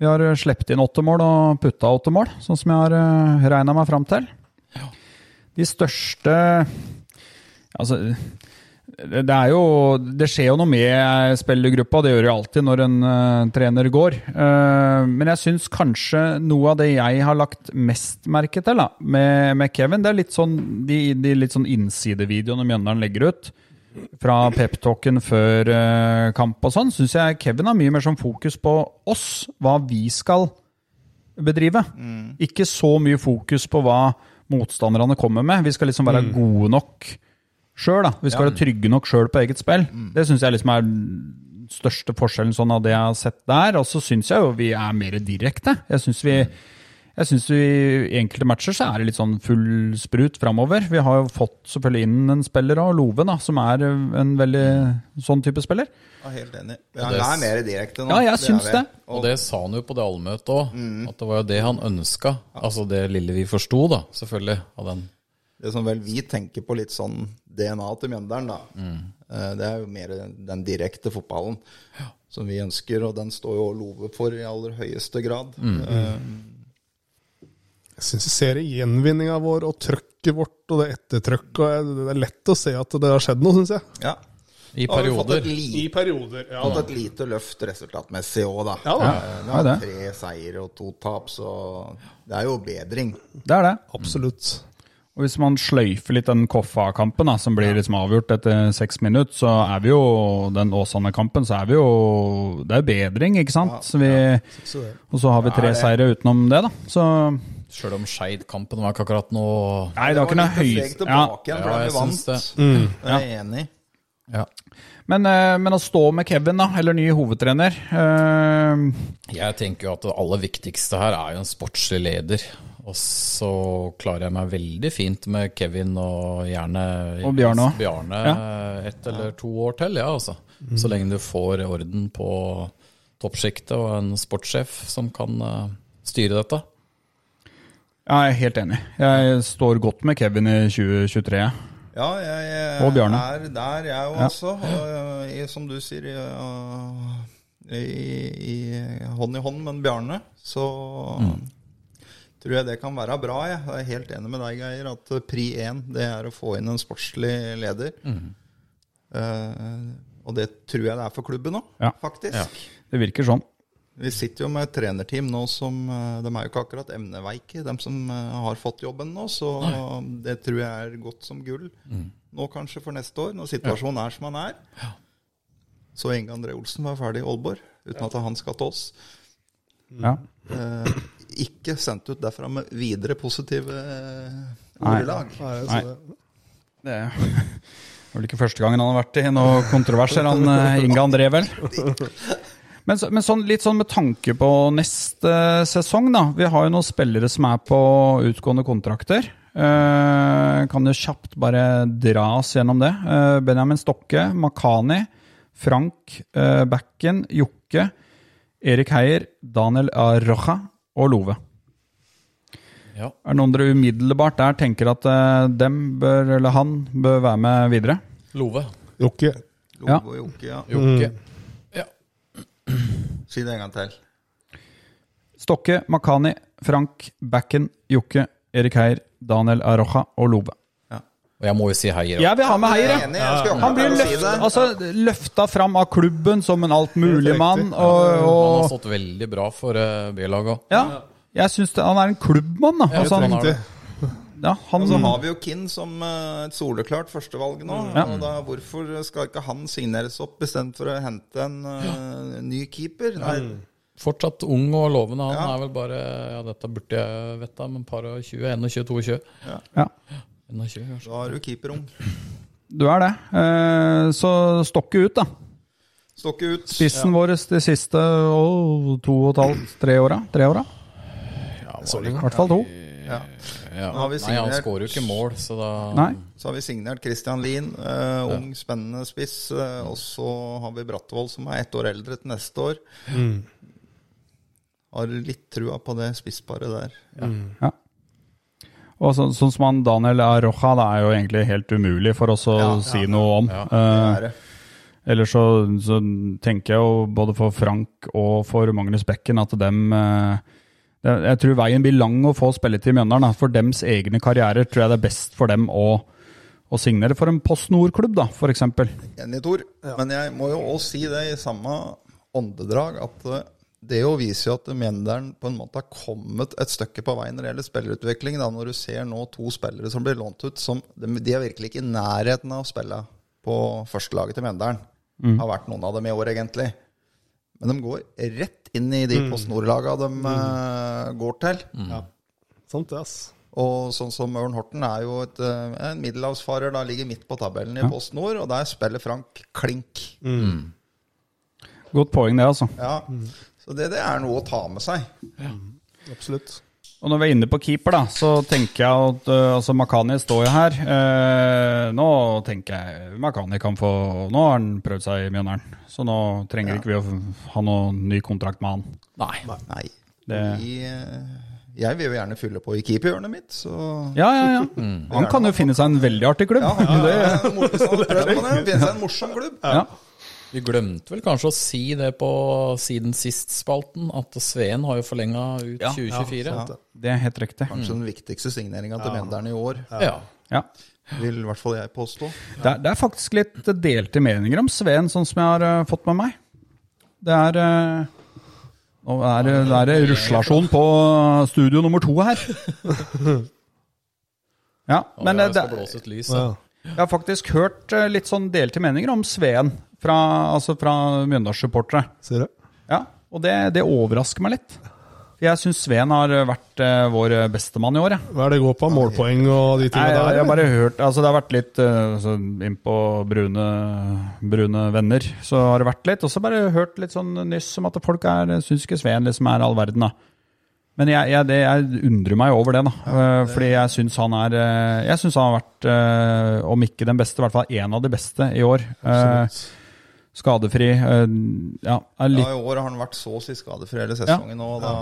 Vi har eh, sluppet inn åtte mål og putta åtte mål, sånn som jeg har uh, regna meg fram til. De største Altså, det er jo Det skjer jo noe med spillergruppa, det gjør det alltid når en uh, trener går. Uh, men jeg syns kanskje noe av det jeg har lagt mest merke til da, med, med Kevin, det er litt sånn de, de litt sånn innsidevideoene Mjøndalen legger ut. Fra peptalken før uh, kamp og sånn, syns jeg Kevin har mye mer sånn fokus på oss, hva vi skal bedrive. Ikke så mye fokus på hva motstanderne kommer med. Vi skal liksom være gode nok sjøl. Vi skal være trygge nok sjøl på eget spill. Det syns jeg liksom er den største forskjellen sånn av det jeg har sett der. Og så syns jeg jo vi er mer direkte. Jeg syns vi jeg synes vi, I enkelte matcher så er det litt sånn full sprut framover. Vi har jo fått selvfølgelig inn en spiller av Love, da, som er en veldig sånn type spiller. Ja, helt enig. Han er mer direkte nå. Ja, jeg er syns det. Og det sa han jo på det allmøtet òg, at det var jo det han ønska. Altså det lille vi forsto, da, selvfølgelig, av den. Det som vel vi tenker på litt sånn DNA til Mjøndalen, da. Mm. Det er jo mer den direkte fotballen som vi ønsker, og den står jo Love for i aller høyeste grad. Eh, Jeg syns jeg ser gjenvinninga vår og trøkket vårt og det ettertrøkket. og Det er lett å se at det har skjedd noe, syns jeg. Ja. I perioder. et li- I perioder. Ja, fått et lite løft resultatmessig òg, da. Ja da. Eh, Vi har tre seire og to tap, så det er jo bedring. Det er det. absolutt. Og Hvis man sløyfer litt den Koffa-kampen, som blir liksom avgjort etter seks minutter, så er vi jo den Åsane-kampen, så er vi jo Det er jo bedring, ikke sant? Så vi, Så og så har vi tre seire utenom det, da. Så Sjøl om Skeid-kampen var ikke akkurat noe Nei, det var ikke noe høyt ja. Ja, jeg syns det. Er jeg enig. Ja. men, eh, men å stå med Kevin, da, eller ny hovedtrener uh... Jeg tenker jo at det aller viktigste her er jo en sportslig leder. Og så klarer jeg meg veldig fint med Kevin og gjerne Og Bjarne Bjarne ja. ett eller to år til, ja, altså. Så lenge du får orden på toppsjiktet og en sportssjef som kan eh, styre dette. Jeg er helt enig. Jeg står godt med Kevin i 2023. Ja, jeg, jeg Og Bjarne. er der, jeg òg, altså. Og, jeg, som du sier, jeg, i, i hånd i hånd med Bjarne, så tror jeg det kan være bra. Jeg, jeg er helt enig med deg, Geir, at pri én det er å få inn en sportslig leder. Eh, og det tror jeg det er for klubben òg, Ja. faktisk. Det virker sånn. Vi sitter jo med et trenerteam nå som eh, De er jo ikke akkurat emneveike, de som eh, har fått jobben nå. Så det tror jeg er godt som gull. Nå kanskje for neste år, når situasjonen er som den er. Så Inge André Olsen var ferdig i Aalborg, uten at han skal til oss. Ja. Eh, ikke sendt ut derfra med videre positive eh, ordelag. Nei, Nei. det- Det er vel ikke første gangen han har vært i noe kontroverser, han eh, Inge André, vel. Men, så, men sånn, litt sånn med tanke på neste sesong, da. Vi har jo noen spillere som er på utgående kontrakter. Eh, kan jo kjapt bare dra oss gjennom det. Eh, Benjamin Stokke, Makani, Frank eh, Bakken, Jokke, Erik Heier, Daniel Arroja og Love. Ja. Er det noen dere umiddelbart der tenker at eh, dem bør, eller han bør være med videre? Love. Jokke. Ja. Love og Jokke, ja. Jokke. Ja. Si det en gang til. Stokke, Makani, Frank, Bakken, Jokke, Erik Heier, Daniel Aroja og Love. Og jeg må jo si heier. Jeg vil ha med Heier, Jeg er skulle Han blir løft, altså, løfta fram av klubben som en altmuligmann. Og, Og, Han har stått veldig bra for uh, B-laget òg. ja, jeg syns han er en klubbmann. da. Altså, han har det. ja, han Og så har vi jo Kinn som eh, et soleklart førstevalg nå. Ja. Og da, hvorfor skal ikke han signeres opp istedenfor å hente en uh, ny keeper? Nei, Fortsatt ung og lovende. Han Ja. er vel bare Ja, dette burde jeg vite, men par og 20, 21, 22. ja, 21, kanskje. Da er du keeperung. du er det. Eh, så Stokke ut, da. Stokke ut. Spissen vår de siste oh, to og et halvt, tre åra. Tre åra. I hvert fall to. Ja. Ja. Vi Nei, han skårer jo ikke mål, så da Nei. Så har vi signert Christian Lien, eh, ung, spennende spiss. eh, og så har vi Brattvoll, som er ett år eldre til neste år. Har litt trua på det spissparet der. Ja. Og så, sånn som han Daniel Arroja, det er jo egentlig helt umulig for oss å si noe om. ja. Det Eh, er det. Ellers så, så tenker jeg jo både for Frank og for Magnus Bekken at dem eh, Jeg tror veien blir lang å få spilletid i Mjøndalen. For dems egne karrierer tror jeg det er best for dem å, å signere for en Post Nord-klubb, da, f.eks. Enig, Tor. Men jeg må jo òg si det i samme åndedrag at eh, det jo viser jo at Mjenderen på en måte har kommet et stykke på vei når det gjelder spillerutvikling. Da, når du ser nå to spillere som blir lånt ut som De, de er virkelig ikke i nærheten av å spille på førstelaget til Mjøndalen. Har vært noen av dem i år, egentlig. Men de går rett inn i de Post Nord-laga de eh, går til. Sant det, ass. Og sånn som Ørn Horten er jo et, eh, en middelhavsfarer, da ligger midt på tabellen i Post Nord, og der spiller Frank klink. Godt poeng, det, altså. Ja, Så det, det er noe å ta med seg. Absolutt. Og når vi er inne på keeper, da, så tenker jeg at uh, altså Makani står jo her. Uh, nå tenker jeg Makani kan få Nå har han prøvd seg i Mjøndalen, så nå trenger ikke vi å ha noen ny kontrakt med han. Nei. Nei. Det- Vi, eh, jeg vil jo gjerne fylle på i keeperhjørnet mitt, så Ja, ja, ja. Han kan jo finne seg en veldig artig klubb. det er mor- det, han det, prøvd på det. Finne seg en morsom klubb. Ja. Vi glemte vel kanskje å si det på siden sist-spalten, at Sveen har jo forlenga ut Ja, 2024. Ja. Det er helt riktig. Kanskje den viktigste signeringa til Mjøndalen i år, Ja. Ja. vil i hvert fall jeg påstå. Det, er, det er faktisk litt delte meninger om Sveen, sånn som jeg har eh, fått med meg. Det er eh, Nå er det, det er ruslasjon på studio nummer to her. Ja, men eh, det. Ja. Ja. jeg har faktisk hørt eh, litt sånn delte meninger om Sveen fra, altså fra Mjøndalssupportere. Ser du? Ja, og det, det overrasker meg litt. Jeg syns Sveen har vært eh, vår bestemann i år, jeg. Hva er det går på? Målpoeng og de tingene Nei, der? jeg har bare hørt altså Det har vært litt uh, altså, innpå brune, brune venner. Så har det vært litt. Og så bare hørt litt sånn nyss om at folk er syns ikke Sveen liksom er all verden, da. Men jeg, jeg, det, jeg undrer meg over det, da. Eh, fordi jeg syns han er eh, Jeg syns han har vært, eh, om ikke den beste, i hvert fall en av de beste i år. Eh, skadefri. eh, ja, er litt Ja, I år har han vært så å si skadefri hele sesongen, og da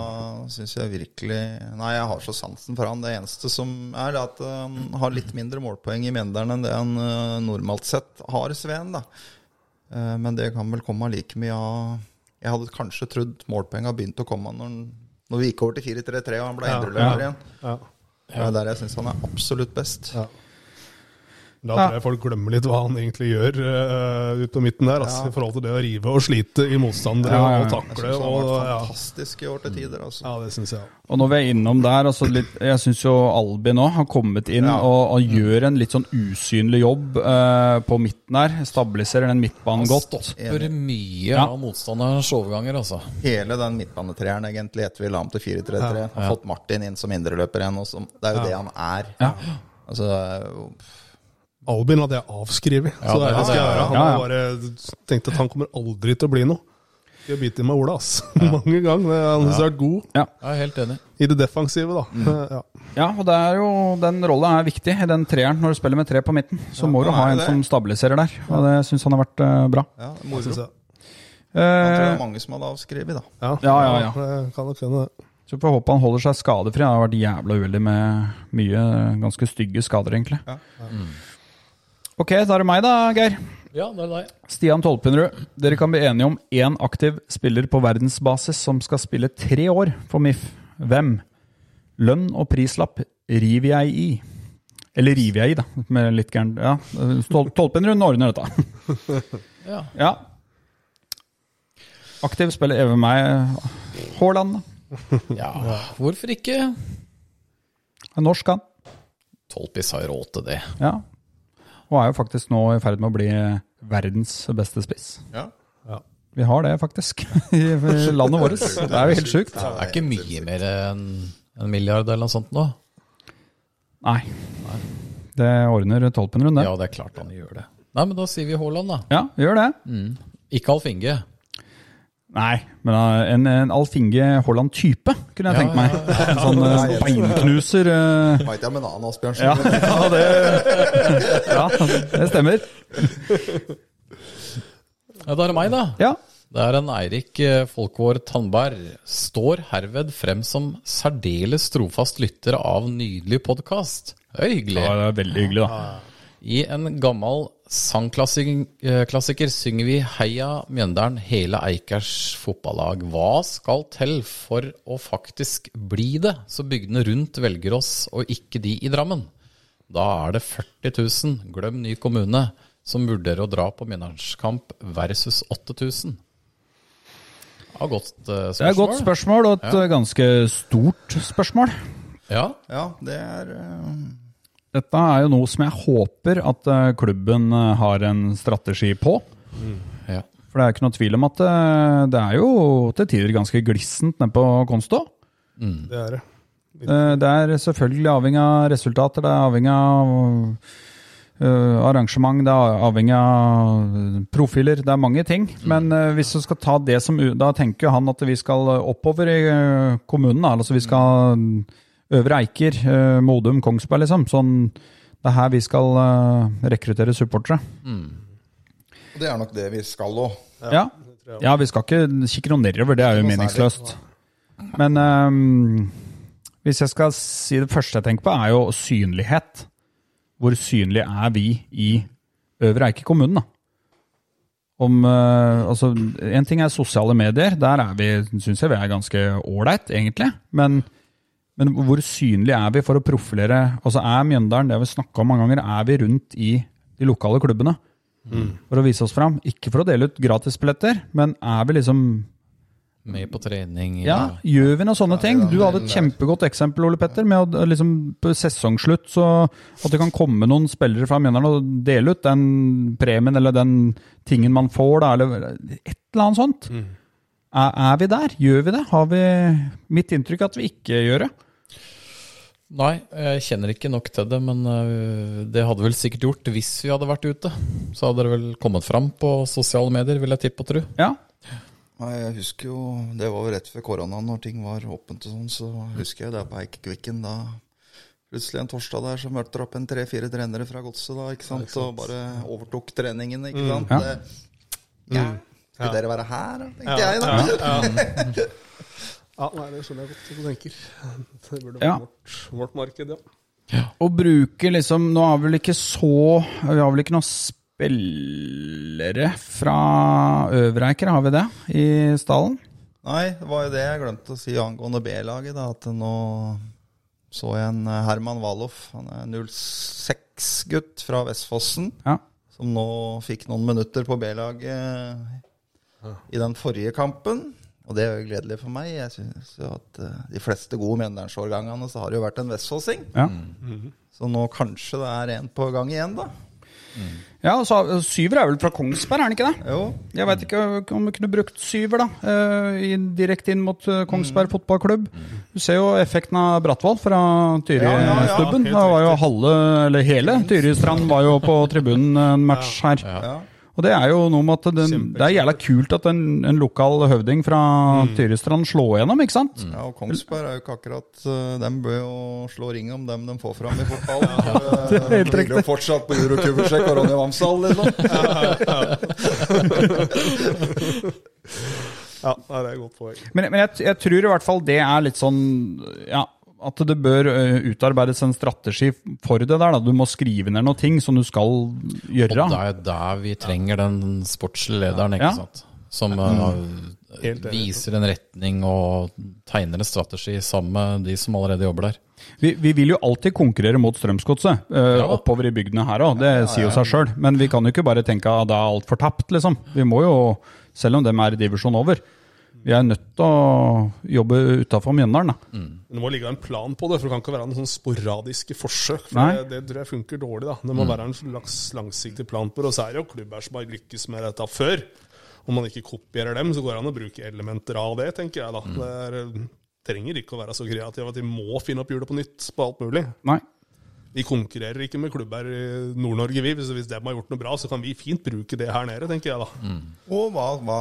syns jeg virkelig Nei, jeg har så sansen for han. Det eneste som er, at eh, han har litt mindre målpoeng i Mjøndalen enn det han eh, normalt sett har, Sveen, da. Eh, Men det kan vel komme like mye av Jeg hadde kanskje trodd målpoenga begynte å komme når, han, når vi gikk over til 4-3-3 og han ble Ja. indreløper igjen. Ja. Det er der jeg syns han er absolutt best. Ja. Da tror jeg folk glemmer litt hva han egentlig gjør uh, ut på midten der. Altså, I forhold til det å rive og slite i motstandere Ja, ja, ja. og Jeg takle. syns han har vært ja. fantastisk i år til tider. Altså. ja, det synes jeg. Og når vi er innom der, altså litt, jeg syns jo Albin nå har kommet inn Ja. og, og gjør en litt sånn usynlig jobb uh, på midten her. Stabiliserer den midtbanen Han godt. stopper mye Ja. av motstanderens overganger, altså. Hele den midtbanetreeren egentlig etter vi la om til 4-3-3. Har fått Martin inn som indreløper igjen. Og som, det er jo det han er. Ja. Altså, det Albin hadde jeg avskrevet, så det er det skal gjøre. Han Ja, ja. har bare tenkt at han kommer aldri til å bli noe. Skal bite i meg Ola, ass. Mange ganger. Han har vært god Jeg er helt enig. i det defensive, da. Ja. Ja, og det er jo, den rolla er viktig i den treeren. Når du spiller med tre på midten, så må du ha en det. som stabiliserer der. Og det syns han har vært uh, bra. ja, det må. Synes Jeg jeg. tror det Eh, er mange som hadde avskrevet, da. Ja, Ja, ja, ja. Det kan nok hende. det. så får håpe han holder seg skadefri. Han har vært jævla uheldig med mye ganske stygge skader, egentlig. Ja. Ok, da er det meg da, Geir. Ja, det er deg. Stian Tolpenrud, dere kan bli enige om én aktiv spiller på verdensbasis som skal spille tre år for MIF. Hvem? Lønn og prislapp river jeg i. Eller river jeg i, da. Med litt gæren Ja, Tol Tolpenrud ordner dette. Ja. Ja. Aktiv spiller even meg. Haaland, da. ja, hvorfor ikke? Norsk, han. Tolpis har råd til det. Ja. Og er jo faktisk nå i ferd med å bli verdens beste spiss. Ja. Vi har det faktisk i landet vårt. Det er jo helt sjukt. Det er ikke mye mer enn en milliard eller noe sånt nå. Nei. Det ordner Tolpen rundt, det. Ja, det er klart han gjør det. Nei, men da sier vi Haaland, da. Ja, gjør det. Ikke Alf Inge. Nei, men uh, en, en Alfinge Haaland-type kunne jeg tenkt meg. En sånn uh, beinknuser. Uh, Veit jeg med en annen Asbjørnsen. ja, ja, det, ja, det stemmer. Ja, da er det meg, da. Ja. Det er en Eirik eh, Folkvår Tandberg. Står herved frem som særdeles trofast lytter av nydelig podkast. Det er hyggelig. ja, det er veldig hyggelig, da. I en gammel sangklassiker synger vi Heia Mjøndalen, hele Eikers fotballag. Hva skal til for å faktisk bli det, så bygdene rundt velger oss, og ikke de i Drammen? Da er det 40 000, glem ny kommune, som vurderer å dra på Mjøndalskamp versus 8000. Ja, godt eh. Det er et godt spørsmål, og et ja. ganske stort spørsmål. Ja, Ja, det er eh, Dette er jo noe som jeg håper at uh, klubben uh, har en strategi på. ja. For det er ikke noe tvil om at uh, det er jo til tider ganske glissent nede på Konsto. Det er det. Det er selvfølgelig avhengig av resultater, det er avhengig av arrangement, det er avhengig av profiler, det er mange ting. Men uh, hvis du skal ta det som Da tenker han at vi skal oppover i kommunen. Altså vi skal Øvre Eiker, uh, Modum, Kongsberg, liksom. Sånn Det er her vi skal uh, rekruttere supportere. Det er nok det vi skal òg. Ja. ja, vi skal ikke kikke noe nedover, det er jo meningsløst. Men um, hvis jeg skal si det første jeg tenker på, er jo synlighet. Hvor synlig er vi i Øvre Eiker kommune, da? Om, uh, altså, en ting er sosiale medier, der er vi, syns jeg vi er ganske ålreit, egentlig. Men, men hvor synlig er vi for å profilere Altså Er Mjøndalen, det vi snakka om mange ganger, er vi rundt i de lokale klubbene? For å vise oss fram. Ikke for å dele ut gratisbilletter, men er vi liksom Med på trening. Ja, gjør vi noen sånne ting? Du hadde et kjempegodt eksempel, Ole Petter, med å liksom på sesongslutt så at det kan komme noen spillere fra Mjøndalen og dele ut den premien eller den tingen man får, da, eller et eller annet sånt. Er, er vi der? Gjør vi det? Har vi Mitt inntrykk er at vi ikke gjør det. Nei, jeg kjenner ikke nok til det, men øh, det hadde vel sikkert gjort hvis vi hadde vært ute. Så hadde det vel kommet fram på sosiale medier, vil jeg tippe og tro. Ja. Nei, Jeg husker jo, Det var jo rett før koronaen, når ting var åpent og sånn, så husker jeg det på Eikekvikken. Da plutselig en torsdag der så møtte det opp en tre-fire trenere fra godset da, ikke sant, og bare overtok treningen, ikke sant. Ja. Det, ja. Skal dere være her, tenkte ja, jeg da. Ja, nei, det skjønner jeg godt hva du tenker. Det burde Ja. vært vårt, vårt marked, ja. Å bruke liksom Nå har vi vel ikke så Vi har vel ikke noen spillere fra Øvreiker, har vi det? I stallen? Nei, det var jo det jeg glemte å si angående B-laget. da, At nå så jeg en eh, Herman Waloff. Han er 06-gutt fra Vestfossen. Ja. Som nå fikk noen minutter på B-laget i den forrige kampen. Og det er jo gledelig for meg. Jeg synes jo at uh, de fleste gode Mjøndalsårgangene så har det jo vært en vestfossing. Ja. Så nå kanskje det er en på gang igjen, da. ja så Syver er vel fra Kongsberg, er han ikke det? Jo. Jeg veit ikke om vi kunne brukt syver, da. uh, direkte inn mot Kongsberg Kongsberg fotballklubb. Du ser jo effekten av Brattvoll fra Tyri-stubben. Ja, ja, ja, Da var jo halve, eller hele Tyristrand var jo på tribunen en match her. Ja. Og det er jo noe med at den, det er jævla kult at en, en lokal høvding fra Tyristrand slår gjennom, ikke sant? Ja, og Kongsberg er jo ikke akkurat uh, Dem bør jo slå ring om dem de får fram i fotball. ja, Det er helt de blir jo fortsatt på Eurokubbersjekk og Ronny Vamsdal, liksom. Ja, det er et godt poeng. Men, men jeg, jeg tror i hvert fall det er litt sånn ja, at det bør utarbeides en strategi for det der. Da. Du må skrive ned noen ting som du skal gjøre. Og det er der vi trenger den sportslige lederen, ikke Ja. sant? Som uh, viser en retning og tegner en strategi sammen med de som allerede jobber der. Vi, vi vil jo alltid konkurrere mot Strømsgodset ø, Ja. oppover i bygdene her òg. Det sier jo seg sjøl. Men vi kan jo ikke bare tenke at det er alt fortapt, liksom. Vi må jo, selv om dem er i divisjon over, Vi er nødt til å jobbe utafor Mjøndalen, da. Men det må ligge en plan på det, for det kan ikke være noen sånn sporadiske forsøk. For Nei. det, det tror jeg funker dårlig. da. Det må være en slags langsiktig plan på det. Og så er det jo klubber som har lykkes med dette før. Om man ikke kopierer dem, så går det an å bruke elementer av det, tenker jeg da. Det er, eh, trenger ikke å være så kreative at de må finne opp hjulet på nytt på alt mulig. Nei. Vi konkurrerer ikke med klubber i Nord-Norge, vi. Hvis, hvis de har gjort noe bra, så kan vi fint bruke det her nede, tenker jeg da. Og hva, hva,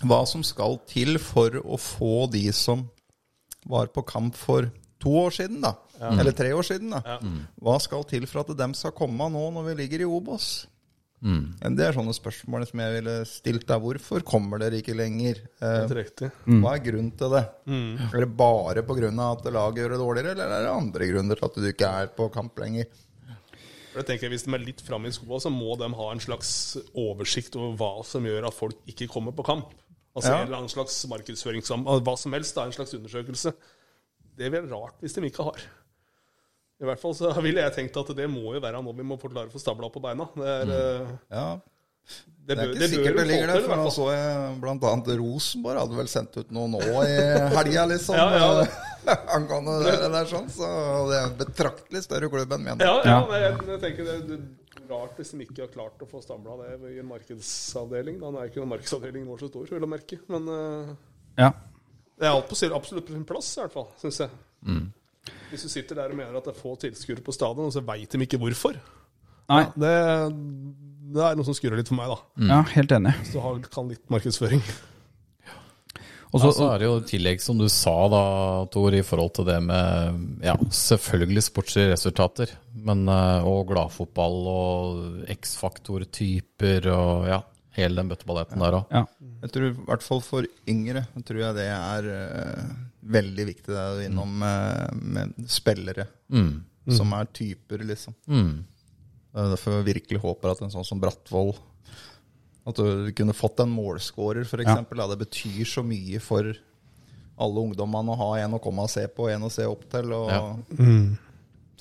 hva som skal til for å få de som var på kamp for to år siden, da. Eller tre år siden, da. Hva skal til for at dem skal komme nå når vi ligger i Obos? Det er sånne spørsmål som jeg ville stilt deg. Hvorfor kommer dere ikke lenger? Eh, Hva er grunnen til det? Er det bare pga. at laget gjør det dårligere, eller er det andre grunner til at du ikke er på kamp lenger? For jeg tenker Hvis de er litt framme i skoa, så må de ha en slags oversikt over hva som gjør at folk ikke kommer på kamp. Altså Ja. en eller annen slags markedsføring, hva som helst, da, en slags undersøkelse. Det er vel rart hvis de ikke har. I hvert fall så ville jeg tenkt at det må jo være noe vi må forklare for stabla på beina. Det er, mm. Ja, det Det er ikke det sikkert det ligger der, for nå så jeg annet Rosenborg hadde vel sendt ut noe nå i helga, liksom. Ja, ja. Angående det der sånn, så det er en betraktelig større klubb enn min. Ja, ja, Ja. men jeg, jeg tenker det, er rart hvis de ikke har klart å få stabla det i en markedsavdeling. Da er ikke markedsavdelingen vår så stor, vil jeg merke. Men eh, Ja. det er alt på sin- absolutt på sin plass, i hvert fall, syns jeg. Hvis du sitter der og mener at det er få tilskuere på stadion, og så veit de ikke hvorfor, Nei. det, det er noe som skurrer litt for meg, da. Ja, helt enig. Hvis du har, kan litt markedsføring. Og Ja, så, så er det jo i tillegg, som du sa da, Tor, i forhold til det med ja, selvfølgelig sportslige resultater, men eh, og gladfotball og X-faktor-typer og ja, hele den bøtteballetten der òg. ja. Jeg tror i hvert fall for yngre jeg tror jeg det er uh, veldig viktig det er innom uh, med spillere som er typer, liksom. Mm. Det er derfor jeg virkelig håper at en sånn som Brattvoll At du kunne fått en målskårer, f.eks. Ja. Det betyr så mye for alle ungdommene å ha en å komme og se på, en å se opp til. Og, Ja.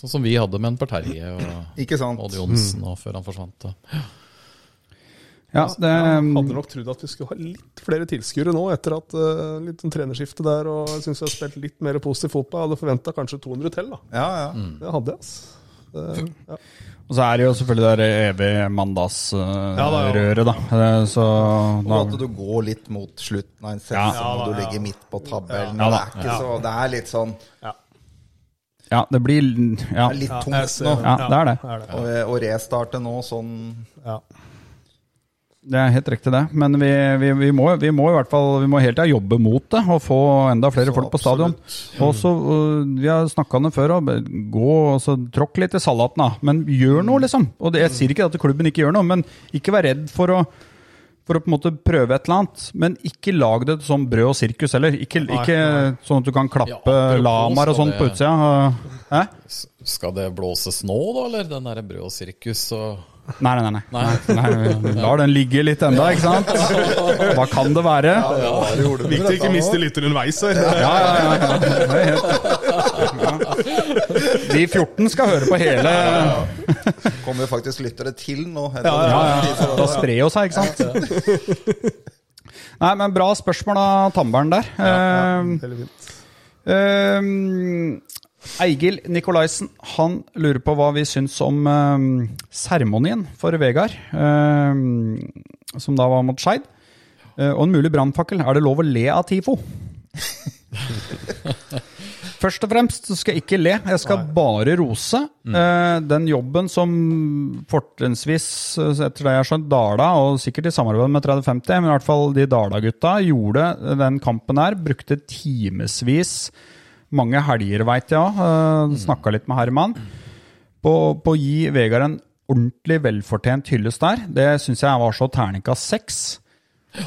Sånn som vi hadde med en Per Terje og? Odd Johnsen mm. før han forsvant. da. ja, det, Jeg hadde nok trodd at vi skulle ha litt flere tilskuere nå, etter at uh, litt sånn trenerskifte der, og jeg syns vi har spilt litt mer positiv fotball. Jeg hadde forventa kanskje 200 til, da. Ja, ja. Det hadde jeg, altså. Det, ja. og så er det jo selvfølgelig det evige mandagsrøret, da. Eh, Så Og da, at du går litt mot slutten av en sesong, Ja. og du ja. ligger midt på tabellen. Ja, det, er ikke så, det er litt sånn ja, det blir Ja, det er litt tungt nå. Ja, det er det. er det. Å, å restarte nå sånn Ja. Det er helt riktig, det. Men vi, vi, vi, må, vi må i hvert fall Vi må hele tida jobbe mot det og få enda flere Så folk på stadion. Og så, Vi har snakka om det før, og gå og så tråkk litt i salaten, da. Men gjør noe, liksom. Og det, Jeg sier ikke at klubben ikke gjør noe, men ikke vær redd for å for å på en måte prøve et eller annet, men ikke lag det som brød og sirkus heller. Ikke, ikke sånn at du kan klappe Ja, lamaer og så sånn på utsida. Eh? Skal det blåses nå, da, eller den derre brød og sirkus og Nei, nei, nei. Nei. nei. nei lar den ligge litt enda, ikke sant? Hva kan det være? Viktig å ikke miste lytteren underveis her. Ja, ja, ja. ja. Det ja. De 14 skal høre på hele Kommer faktisk lyttere til nå. Ja, ja, ja. Da sprer jo seg, ikke sant? Nei, men bra spørsmål av Tambern der. Ja, Veldig fint. eh, Eigil Nikolaisen han lurer på hva vi syns om seremonien uh, for Vegard, uh, som da var mot Skeid. Uh, og en mulig brannfakkel. Er det lov å le av TIFO? Først og fremst så skal jeg ikke le, jeg skal bare rose. Eh, den jobben som fortrinnsvis, eh, etter det jeg har skjønt, Dala, og sikkert i samarbeid med 3050, men i hvert fall de Dala-gutta, gjorde den kampen her. Brukte timevis, mange helger, veit jeg òg. Uh, Snakka litt med Herman. På, på å gi Vegard en ordentlig velfortjent hyllest der. Det syns jeg var så terningkast seks.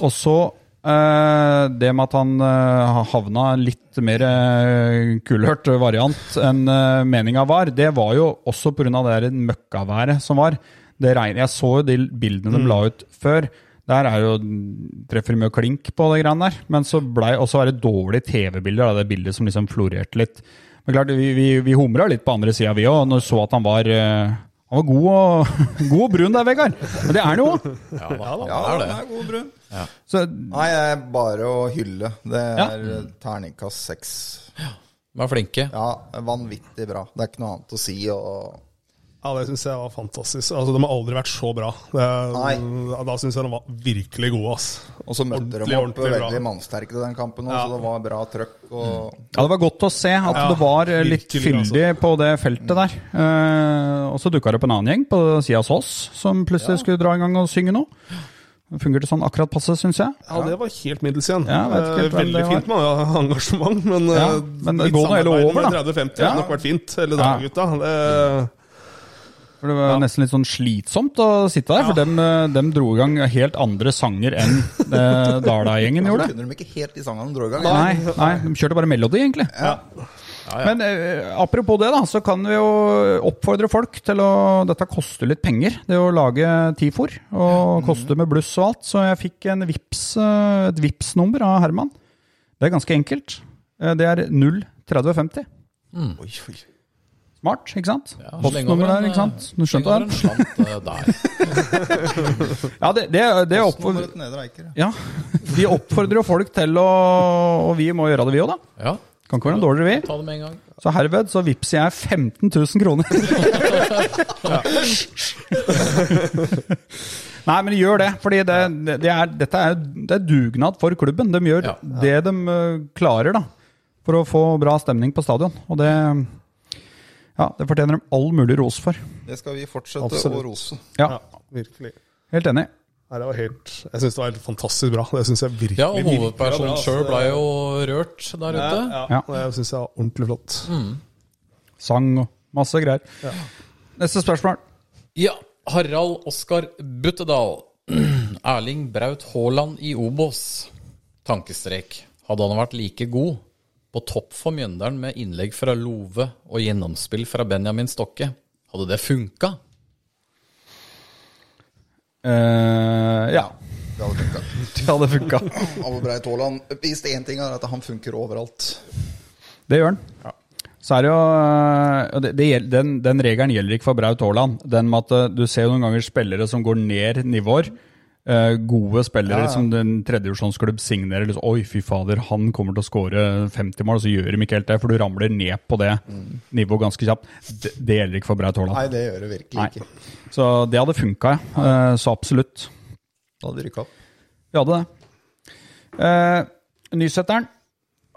Og så Uh, det med at han uh, havna litt mer uh, kulhørt variant enn uh, meninga var, det var jo også pga. det møkkaværet som var. Det regner, jeg så jo de bildene de la ut før. Der er jo treffer mye klink på det greiene der. Men så blei også være dårlige TV-bilder av det bildet som liksom florerte litt. Men klart, vi, vi, vi humra litt på andre sida, vi òg, når vi så at han var eh, han var god og, god og brun der, Vegard. Men det er han jo òg. Ja, han Ja, er det. er god, Brun. Så Nei, er bare å hylle. Det er terningkast seks. De er flinke. Ja, vanvittig bra. Det er ikke noe annet å si. Og Ja, det syns jeg var fantastisk. Altså, De har aldri vært så bra. Det, Nei. Da syns jeg de var virkelig gode. ass. Og så møtte de opp veldig mannsterke til den kampen, også, Ja. så det var bra trøkk. Og Ja, det var godt å se at Ja, det var eh, litt virkelig, altså. fyldig på det feltet der. Eh, og så dukka det opp en annen gjeng på sida hos oss som plutselig skulle dra i gang og synge noe. Det fungerte sånn akkurat passe, syns jeg. Ja, det var helt middels igjen. Ja, ikke Eh, Veldig det var. fint med engasjement, men, Ja, eh, men det litt går nå hele samarbeid over, med da. 30-50 Ja. hadde nok vært fint. Hele Ja. dagen, gutta. Det, For Det var nesten litt sånn slitsomt å sitte der, for dem, eh, dem dro i gang helt andre sanger enn det Dala-gjengen gjorde. kunne de ikke helt de sangene de dro i gang. Nei, nei, de kjørte bare melodi, egentlig. Ja, ja. Men eh, apropos det, da, så kan vi jo oppfordre folk til å Dette koster litt penger, det å lage Tifor. Og koster med bluss og alt. Så jeg fikk en Vips, eh, et Vips-nummer av Herman. Det er ganske enkelt. Eh, Det er 03050. Oi, oi. Smart, ikke sant? Ja, Postnummer der, ikke sant? Du skjønte det? en slant eh, der. Ja, det, det, det oppfordrer ja. Ja, vi oppfordrer jo folk til å Og vi må gjøre det, vi òg, da. Ja, Kan ikke være noe dårligere, vi. ta det med en gang. Så herved så vippser jeg 15 000 kroner. Nei, men gjør det. fordi det, det er, dette er, det er dugnad for klubben. De gjør Ja. det de eh, klarer da, for å få bra stemning på stadion. Og det, ja, det fortjener de all mulig ros for. Det skal vi fortsette Absolutt. å rose. Ja, ja, virkelig. Helt enig. Nei, det var helt, jeg syns det var helt fantastisk bra. Det synes jeg virkelig Ja, og hovedpersonen sjøl altså. ble jo rørt der ute. Ja, ja. Ja. Det syns jeg var ordentlig flott. Sang og masse greier. Neste spørsmål. Ja, Harald Oskar Buttedal. Erling Braut Haaland i Obos. Tankestrek. Hadde han vært like god på topp for Mjøndalen med innlegg fra Love og gjennomspill fra Benjamin Stokke, hadde det funka? Uh, ja, Det hadde funka. det hadde funka. Ave Breit Haaland viste én ting, er at han funker overalt. Det gjør han. Så er det jo det, det, den, den regelen gjelder ikke for Braut Haaland. Den med at eh, du ser jo noen ganger spillere som går ned nivåer. Eh, gode spillere som den tredjevisjonsklubb signerer. Liksom, Oi, fy fader, han kommer til å skåre 50 mål, så gjør de ikke helt det, for du ramler ned på det nivået ganske kjapt. Det, det gjelder ikke for Braut Haaland. Nei, det gjør det virkelig Nei. ikke. Så det hadde funka, ja. Eh, så absolutt. Da hadde de rykka opp. Vi hadde det. Eh, Nysetteren,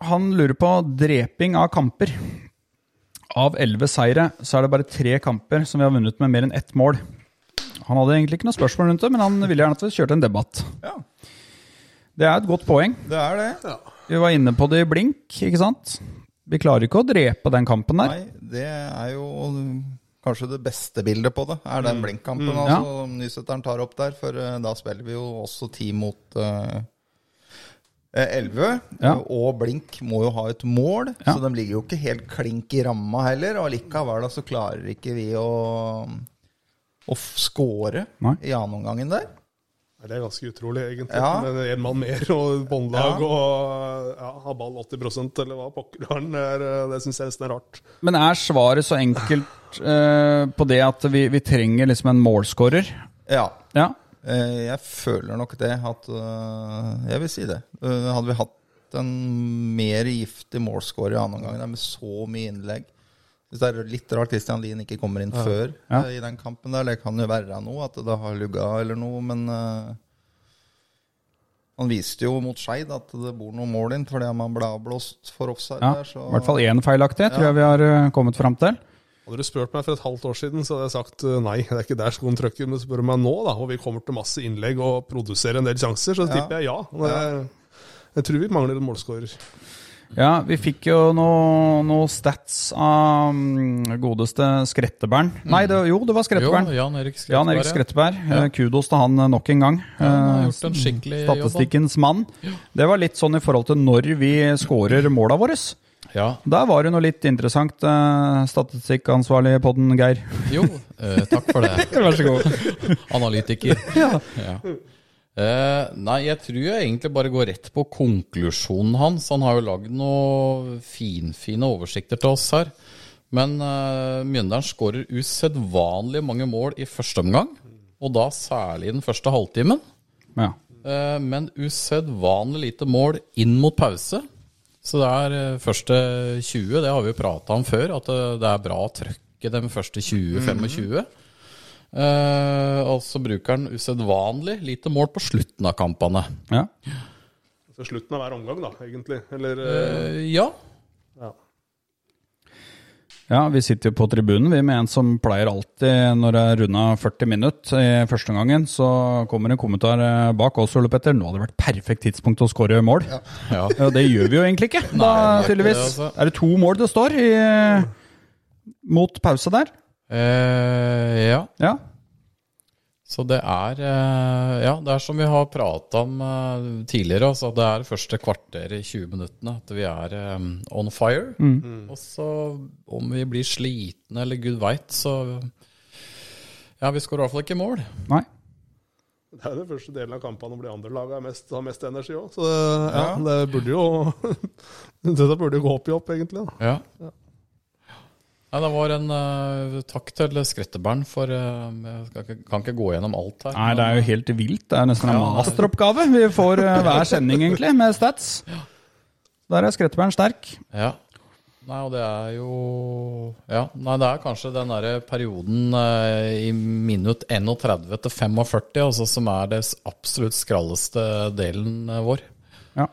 han lurer på dreping av kamper. Av elleve seire så er det bare tre kamper som vi har vunnet med mer enn ett mål. Han hadde egentlig ikke noe spørsmål rundt det, men han ville gjerne at vi kjørte en debatt. Ja, Det er et godt poeng. det er det. Ja. Vi var inne på det i blink, ikke sant? Vi klarer ikke å drepe den kampen der. Nei, det er jo kanskje det beste bildet på det, er den blinkkampen ja. altså, Nysetteren tar opp der. For eh, da spiller vi jo også ti mot eh, eh, 11. Ja. Og blink må jo ha et mål, Ja. så de ligger jo ikke helt klink i ramma heller. Og likevel så klarer ikke vi å, å skåre score Nei. i annenomgangen der. Det er ganske utrolig, egentlig. Ja. En mann mer og båndlag Ja. og ja, ha ball 80 eller hva pokker du er. Det, er- det syns jeg nesten er rart. Men er svaret så enkelt eh, på det at vi, vi trenger liksom en målskårer? Ja. Ja. Eh, Jeg føler nok det at øh, Jeg vil si det. Hadde vi hatt en mer giftig målskårer i annen omgang med så mye innlegg Hvis det er litt rart Christian Lien ikke kommer inn før Ja. øh, i den kampen der. Det kan jo være noe, at det har lugga eller noe, men uh, han viste jo mot Skeid at det bor noe mål inn fordi man ble avblåst for offside ja. der. Så I hvert fall én feilaktighet tror jeg vi har eh, kommet fram til. Hadde du spurt meg for et halvt år siden, så hadde jeg sagt uh, nei, det er ikke der skoen trykker. Men spør du meg nå, da, og vi kommer til masse innlegg og produserer en del sjanser, så Ja. tipper jeg ja. Jeg, jeg tror vi mangler en målskårer. Ja, vi fikk jo noe, noe stats av mm, godeste Skretteberg. Nei, det, jo, det var Jo, Jan Erik Jan Erik Skretteberg. Skretteberg. Eh, Kudos til han eh, nok en gang. Ja, han har Eh, gjort en skikkelig. Statistikkens mann. Det var litt sånn i forhold til når vi scorer måla våre. Ja, Der var det noe litt interessant. Statistikkansvarlig på den, Geir. jo, takk for det. Vær så god. Analytiker. Ja. Ja. Eh, nei, jeg tror jeg egentlig bare går rett på konklusjonen hans. Han har jo lagd noen finfine oversikter til oss her. Men uh, Mjøndalen skårer usedvanlig mange mål i første omgang. Og da særlig i den første halvtimen. ja. Uh, Men usedvanlig lite mål inn mot pause. Så det er første 20, det har vi jo prata om før, at det, det er bra å i de første 20-25. Eh, og så bruker han usedvanlig lite mål på slutten av kampene. Ja. Så slutten av hver omgang, da, egentlig. Eller eh, Eh, ja. ja. ja, vi sitter jo på tribunen, vi med en som pleier alltid, når det er runda 40 minutter i første omgangen, så kommer en kommentar bak oss, Ole Petter. Nå hadde det vært perfekt tidspunkt å skåre mål. Ja. ja. det gjør vi jo egentlig ikke, da, Nei, tydeligvis. det, altså. Er det to mål det står i, mot pause der? Eh, ja. Ja. Så det er eh, Ja, det er som vi har prata om eh, tidligere. Altså det er første kvarter i 20 minuttene at vi er eh, on fire. Og så om vi blir slitne eller gud veit, så Ja, vi skårer i hvert fall ikke mål. Nei. Det er den første delen av kampene hvor de andre lagene mest, har mest energi òg. Så det, ja, det burde jo Dette burde jo gå opp i opp, egentlig. da. Ja. Nei, det var en uh, takk til Skretteberg for uh, Jeg ikke, kan ikke gå gjennom alt her. Nei, det er jo helt vilt. Det er nesten en masteroppgave vi får uh, hver sending, egentlig, med stats. Der er Skretteberg sterk. Ja. Nei, og det er jo Ja, nei, det er kanskje den derre perioden eh, i minutt 31 til 45 altså, som er det absolutt skralleste delen eh, vår. Ja.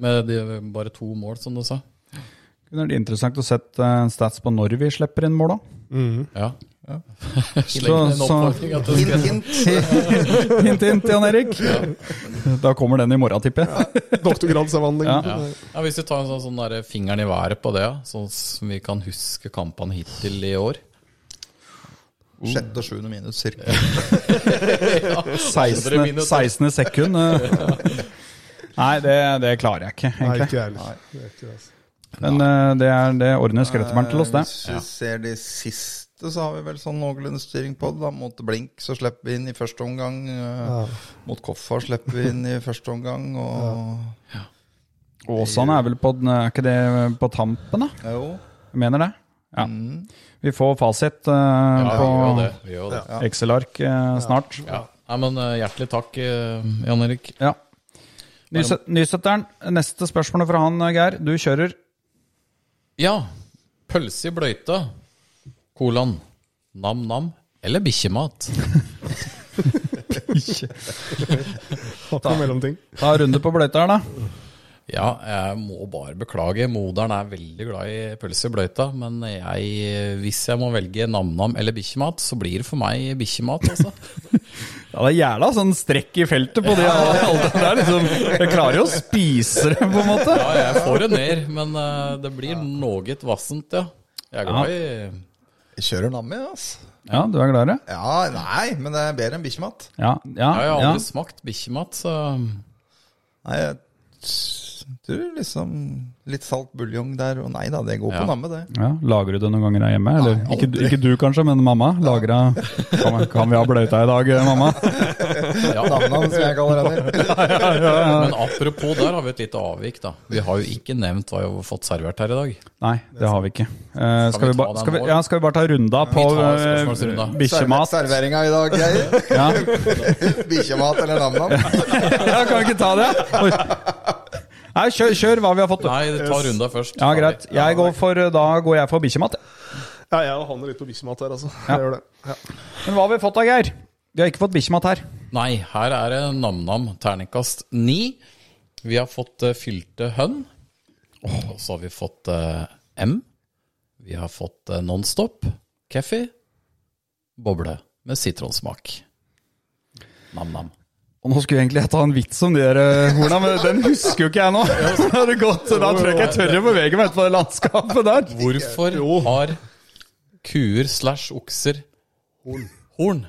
Med de, bare to mål, som du sa. Det er interessant å sette eh, stats på når vi slipper inn mål, da. Ja. ja. Sleng en så- Hint, hint. Hint, hint, Jan Erik. Da kommer den i morgen, tipper jeg. Doktorgradsavhandling. Ja. ja. ja, Hvis vi tar en sånn, sånn der fingeren i været på det, sånn som vi kan huske kampene hittil i år Sjette og sjuende minutt, cirka. 16. minutt. 16. sekund. eh. Nei, det, det klarer jeg ikke, Nei, egentlig. ikke jeg heller. Men uh, det, er, det ordner Skretteberg til oss, det. Hvis vi ser de siste, så har vi vel sånn noenlunde styring på det. da Mot Blink så slipper vi inn i første omgang. Uh, Mot Koffa slipper vi inn i første omgang. Og Åsane er vel på den- Er ikke det på tampen, da? jo. Jeg mener det. Ja. Mm. Vi får fasit uh, Ja, på det. Vi gjør det. Excel-ark eh, snart. Ja. Nei, men uh, hjertelig takk, eh, Jan Erik. Ja. Nyset- Nysetteren, neste spørsmål fra han, Geir. Du kjører. Ja, pølse i bløyta, kolon, nam-nam eller bikkjemat? Bikkje. Ta mellomting. Ta en runde på bløyta her, da. Ja, jeg må bare beklage. Moderen er veldig glad i pølse i bløyta, men jeg, hvis jeg må velge nam-nam eller bikkjemat, så blir det for meg bikkjemat, altså. Ja, det er jævla sånn strekk i feltet på de alle det er liksom, Jeg klarer jo å spise det, på en måte. Ja, jeg får det ned, men eh, det blir noe vassent, ja. Jeg er glad i Jeg kjører Nammi, altså. Ja, du er glad i det? Ja, nei, men det er bedre enn bikkjemat. Ja. ja, Jeg har ja. aldri smakt bikkjemat, så Nei, jeg tror liksom litt salt buljong der, og nei da, det går på. Namme, det. ja. Lager du det noen ganger her hjemme? Eller, Nei, ikke, aldri. ikke du kanskje, men mamma? Lager av kan, kan vi ha bløyta i dag, mamma? ja. Namnam, som jeg kaller henne. Men apropos der har vi et lite avvik, da. Vi har jo ikke nevnt hva vi har fått servert her i dag. Nei, det har vi ikke. Eh, skal, vi vi ta ba, den skal, vi, nå? ja, skal vi bare ta runda på tar eh, bikkjemat? Serveringa i dag, Geir. Ja. Bikkjemat eller Namnam? ja, kan vi ikke ta det? Oi. Nei, kjør, kjør hva vi har fått. Nei, ta runda først. Ja, greit. Jeg går for, da går jeg for bikkjemat. Ja, jeg havner litt på bikkjemat her, altså. Jeg gjør det. Ja. Men hva har vi fått da, Geir? Vi har ikke fått bikkjemat her. Nei, her er det nam-nam terningkast ni. Vi har fått uh, fylte hønn. Og så har vi fått uh, M. Vi har fått uh, Nonstop, Keffi, boble med sitronsmak. Nam-nam. Og nå skulle jeg egentlig ta en vits om de der eh, horna, men den husker jo ikke jeg nå. Det gått, da tror jeg ikke jeg tør å bevege meg ut på det landskapet der. Hvorfor har kuer slash okser horn? horn?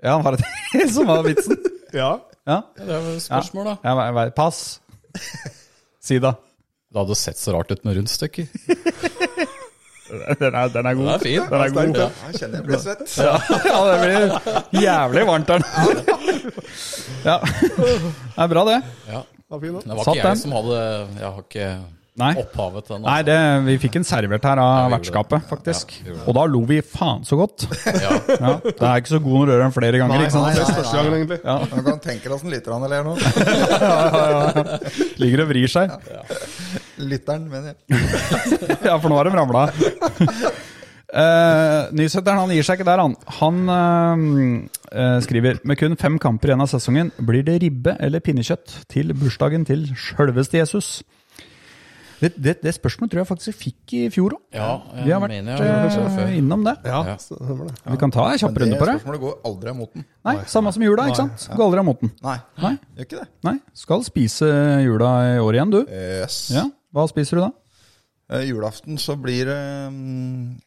Ja, var det det som var vitsen? ja. Ja, Ja, det er spørsmål, da. jeg, pass. Si da. Det hadde sett så rart ut med rundstykker. Den er, den er god. Den er fin. Den er god. Jeg kjenner jeg blir svett. Ja, ja, det blir jævlig varmt her nå. Ja, det er bra det. Ja. Det var ikke da. Det var Satt jeg den. som hadde Jeg har ikke Nei. opphavet til den. Nei, det, vi fikk en servert her av Ja, vertskapet, faktisk. Ja. Og da lo vi faen så godt. Ja. Ja, det er ikke så god når du gjør den flere ganger, ikke sant? nei, nei, første gangen, egentlig. Ja. Man kan tenke deg åssen lytterne ler nå. Ligger og vrir seg. Lytteren, mener jeg. Ja, for nå har de ramla. Uh, Nysetteren han gir seg ikke der, han. Han uh, uh, skriver med kun fem kamper igjen av sesongen blir det ribbe eller pinnekjøtt til bursdagen til sjølveste Jesus. Det, det, det spørsmålet tror jeg faktisk jeg fikk i fjor òg. ja, Vi har vært mener jeg har gjort det eh, før. innom det. Ja, Ja. det. Vi kan ta en kjapp Men runde det på det. spørsmålet går aldri av moten. Nei, Samme som jula, ikke sant? Går aldri av moten. Nei, Nei. gjør ikke det. Nei, Skal spise jula i år igjen, du. Yes. Ja, Hva spiser du da? Eh, julaften så blir det mm,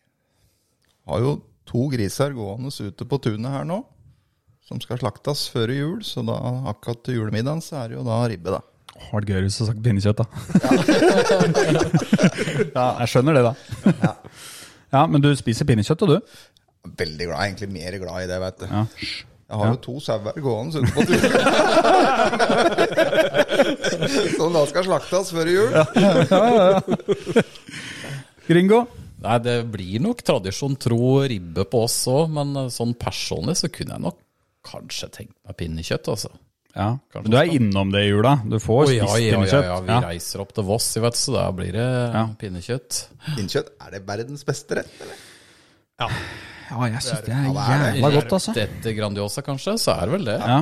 Har jo to griser gående ute på tunet her nå. Som skal slaktes før jul, så da akkurat til julemiddagen så er det jo da ribbe, da. Åh, Var det gøy hvis du sagt pinnekjøtt, da. ja, jeg skjønner det, da. Ja, Men du spiser pinnekjøtt, og du? Veldig glad, egentlig mer glad i det, vet du. Ja. Jeg har jo to sauer gående ute på tunet. som da skal slaktes før jul. Gringo? Nei, det blir nok tradisjon tro ribbe på oss òg, men sånn personlig så kunne jeg nok kanskje tenkt meg pinnekjøtt, altså. Ja. Kanskje Du er innom det i jula. Du får oh, spist ja, ja, ja, pinnekjøtt. ja, vi reiser opp til Voss, vet så da blir det Ja. pinnekjøtt. Innkjøtt, er det verdens beste rett, eller? Ja, jeg syns det er Ja, det er jævla godt, altså. Dette etter Grandiosa, kanskje, så er det vel det. Ja.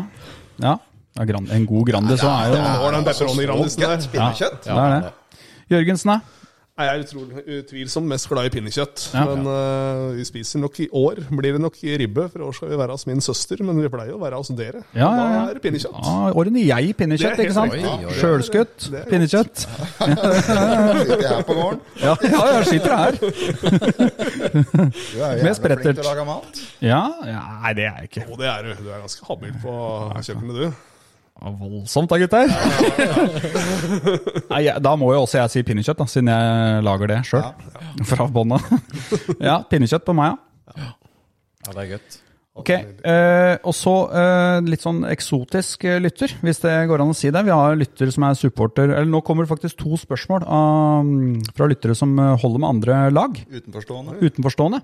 ja. ja en god Grandi, så er jo Det er den pepperoni Grandisen der. Pinnekjøtt. Ja, det er det. Jørgensen, da? Jeg er utrolig utvilsomt mest glad i pinnekjøtt. Ja. Men uh, vi spiser nok i år blir det nok ribbe, for i år skal vi være hos min søster. Men vi pleier å være hos dere. Ja, ja, ja. Da er det pinnekjøtt. Ja, Årene jeg pinnekjøtt, ikke sant? Oi. Sjølskutt pinnekjøtt. Sitter jeg her på gården. Ja, ja, jeg sitter her. Du er Med flink til å lage mat. Ja, ja, nei, det er jeg ikke. Jo, det er du. Du er ganske habil på kjøkkenet, du. Ja, Voldsomt da, gutter. Nei, da må jo også jeg si pinnekjøtt, da, siden jeg lager det sjøl. Fra bånda. Ja, pinnekjøtt på meg, ja. Ja, det er godt. Ok, eh, Og så eh, litt sånn eksotisk eh, lytter, hvis det går an å si det. Vi har lytter som er supporter Eller nå kommer det faktisk to spørsmål av, fra lyttere som eh, holder med andre lag. Utenforstående. Utenforstående.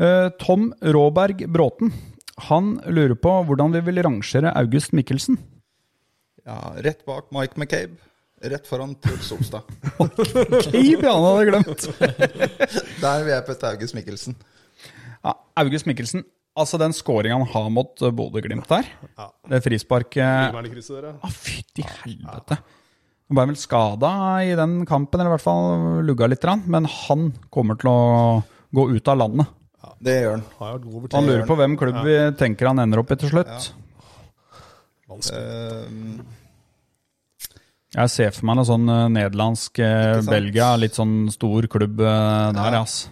Eh, Tom Råberg Bråten. Han lurer på hvordan vi vil rangere August Mikkelsen. Ja, rett bak Mike McCabe. Rett foran Truls Solstad. McCabe, ja, han hadde glemt. Der vil jeg putte August Mikkelsen. Ja, August Mikkelsen. Altså den scoringa han har mot eh, Bodø-Glimt der. Det frisparket Primærkrysset dere. Å, fytti helvete. Han ble vel skada i den kampen, eller i hvert fall lugga litt. Men han kommer til å gå ut av landet. Det gjør han. God Han lurer på hvem klubb vi tenker han ender opp i til slutt. Vanskelig. Eh, Jeg ser for meg noe sånn eh, nederlandsk eh? Belgia, litt sånn stor klubb der, der, ass.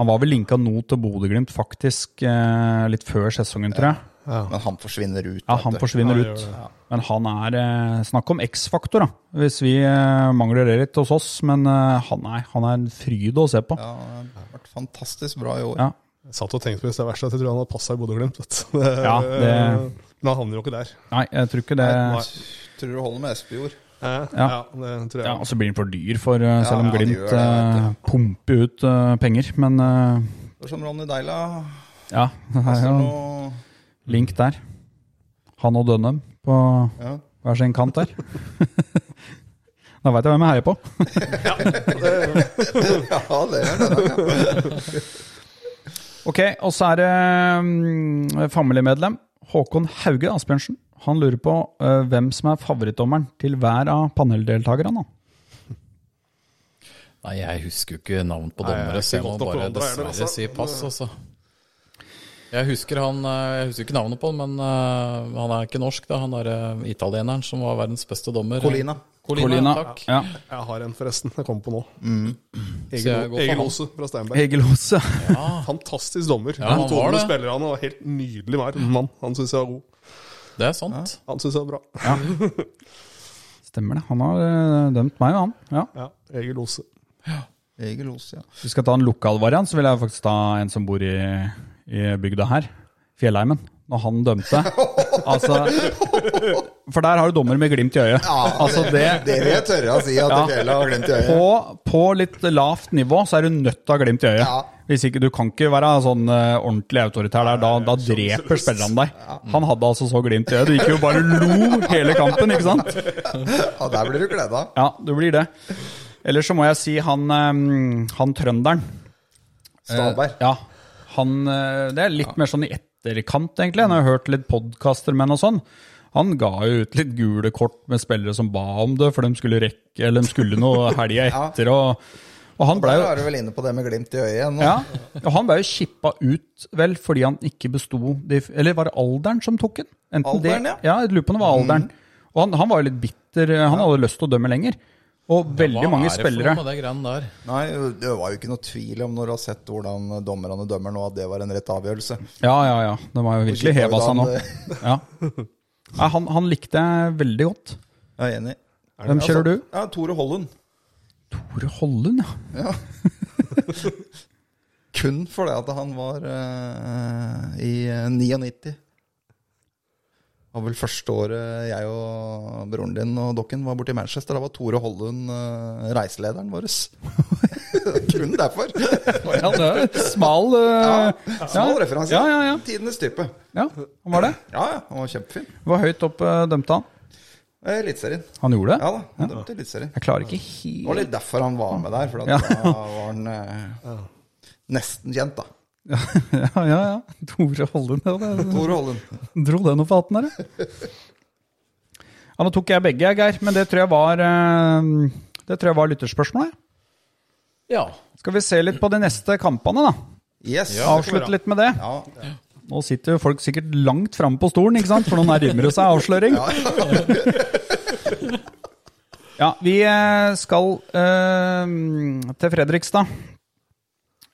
Han var vel linka nå til Bodø-Glimt faktisk eh, litt før sesongen, tror jeg. men han forsvinner ut. Ja, han forsvinner Ja, ut. Ja. Men han er eh, Snakk om X-faktor, da. Hvis vi eh, mangler det litt hos oss. Men eh, han, er, han er en fryd å se på. Ja, han har vært fantastisk bra i år. Ja. Jeg satt og tenkte på hvis det er verst at jeg tror han hadde passa i Bodø-Glimt. Det- Ja, det- Men han havner jo ikke der. Nei, jeg tror ikke det Nei. Tror du holder med Espejord? Ja. ja. det tror jeg. Ja, Og så blir den for dyr, for eh, selv om Ja, de Glimt det, eh, pumper ut uh, penger. Men Det er som Ronny Deila. ja, det er jo noe... link der. Han og Dønnem på ja. hver sin kant der. da veit jeg hvem jeg heier på. ja, det er det. Ja. Ok, og så er det um, familiemedlem Håkon Hauge Asbjørnsen. Han lurer på uh, hvem som er favorittdommeren til hver av paneldeltakerne. Nei, jeg husker jo ikke navn på Nei, er dommere, så jeg må bare er dessverre altså? si pass, altså. Jeg husker han eh, Jeg husker ikke navnet på han, men uh, han er ikke norsk, da. Han er eh, italieneren som var verdens beste dommer. Colina. Colina, Colina. takk. Ja. Jeg har en, forresten. Jeg kom på nå. Mm. Egil, Egil. Ose fra Steinberg. Egil Hose. Fantastisk dommer. Ja, han Han var det. spiller han og helt nydelig mann. Han syns jeg var god. Det er sant. Han syns det var bra. Stemmer det. Han har eh, dømt meg, han. Ja. Ja, Egil Ose. Egil Ose, ja. Hvis vi skal ta en lokal variant, så vil jeg faktisk ta en som bor i, i bygda her. Fjellheimen. Når han dømte Altså, for der har du dommer med glimt i øyet. Altså det, Det vil jeg tørre å si at Ja. Fjellet har glimt i øyet. på, på litt lavt nivå så er du nødt til å ha glimt i øyet. Ja. Hvis ikke, Du kan ikke være sånn uh, ordentlig autoritær der. Da, da dreper spillerne deg. Han hadde altså så glimt i øyet. Du gikk jo bare lo hele kampen, ikke sant? Ja, der blir du gleda. Ja, du blir det. Ellers så må jeg si han, um, han trønderen. Stalberg. Ja, han, eh, det er litt mer sånn i etterkant, egentlig. Når jeg har hørt litt podkaster med han og sånn. Han ga jo ut litt gule kort med spillere som ba om det, for de skulle rekke, eller de skulle noe helga etter. og, og han ble jo er du vel inne på det med glimt i øyet igjen. nå. ja, og han ble jo kippa ut, vel, fordi han ikke besto Eller var det alderen som tok den? Enten Alderen, det, ja. ja. Jeg lurer på om det var alderen. Og han, han var jo litt bitter. Han hadde lyst til å dømme lenger. Og veldig mange Hva er det for spillere noe med det greiene der? Nei, Det var jo ikke noe tvil om når du har sett hvordan dommerne dømmer nå, at det var en rett avgjørelse. Ja, ja, ja. Det var jo virkelig heva seg nå. Ja. Nei, han, han likte jeg veldig godt. Jeg er enig. Hvem kjører du? Ja, Tore Hollund. Tore Hollund, ja. ja. Kun fordi at han var uh, i eh, 99. Det var vel første året jeg og broren din og dokken var borte i Manchester. Da var Tore Hollund uh, reiselederen vår. Kun derfor. ja det er smal uh, Smal referanse. Ja, ja, ja. Tidenes type. ja, han var det. Ja, ja, han var kjempefin. Hvor høyt opp dømte han? Eh, Eliteserien. Han gjorde det? Ja da, han dømte Eliteserien. Jeg klarer ikke helt Det var litt derfor han var med der, for Ja. da var han eh, nesten kjent, da. Ja, ja, ja. Tore Hollund. Ja, Tore Hollund. dro den opp av hatten her, ja. Ja, nå tok jeg begge, Geir, men det tror jeg var uh, Det tror jeg var lytterspørsmålet. Ja. Skal vi se litt på de neste kampene, da? Yes. Avslutte litt med det. Ja, Ja. Nå sitter jo folk sikkert langt framme på stolen, ikke sant? for nå nærmer det seg avsløring. Ja, vi eh, skal eh, til Fredrikstad.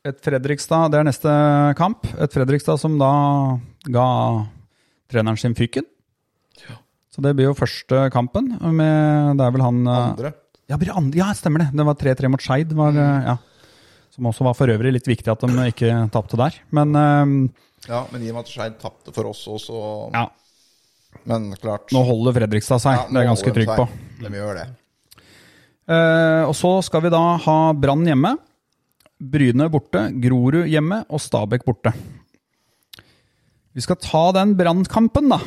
Et Fredrikstad, det er neste kamp. Et Fredrikstad som da ga treneren sin fyken. Så det blir jo første kampen. Med, det er vel han eh, Andre. Ja, blir andre, ja, stemmer det. Det var 3-3 mot Skeid. eh, Ja. Som også var for øvrig litt viktig at de ikke tapte der. Men eh, Ja, men i og med at Skeid tapte for oss også, ja, Men klart nå holder Fredrikstad seg. Ja, det er jeg ganske trygg på. De gjør det. Eh, og så skal vi da ha Brann hjemme, Bryne borte, Grorud hjemme og Stabæk borte. Vi skal ta den Brannkampen, da.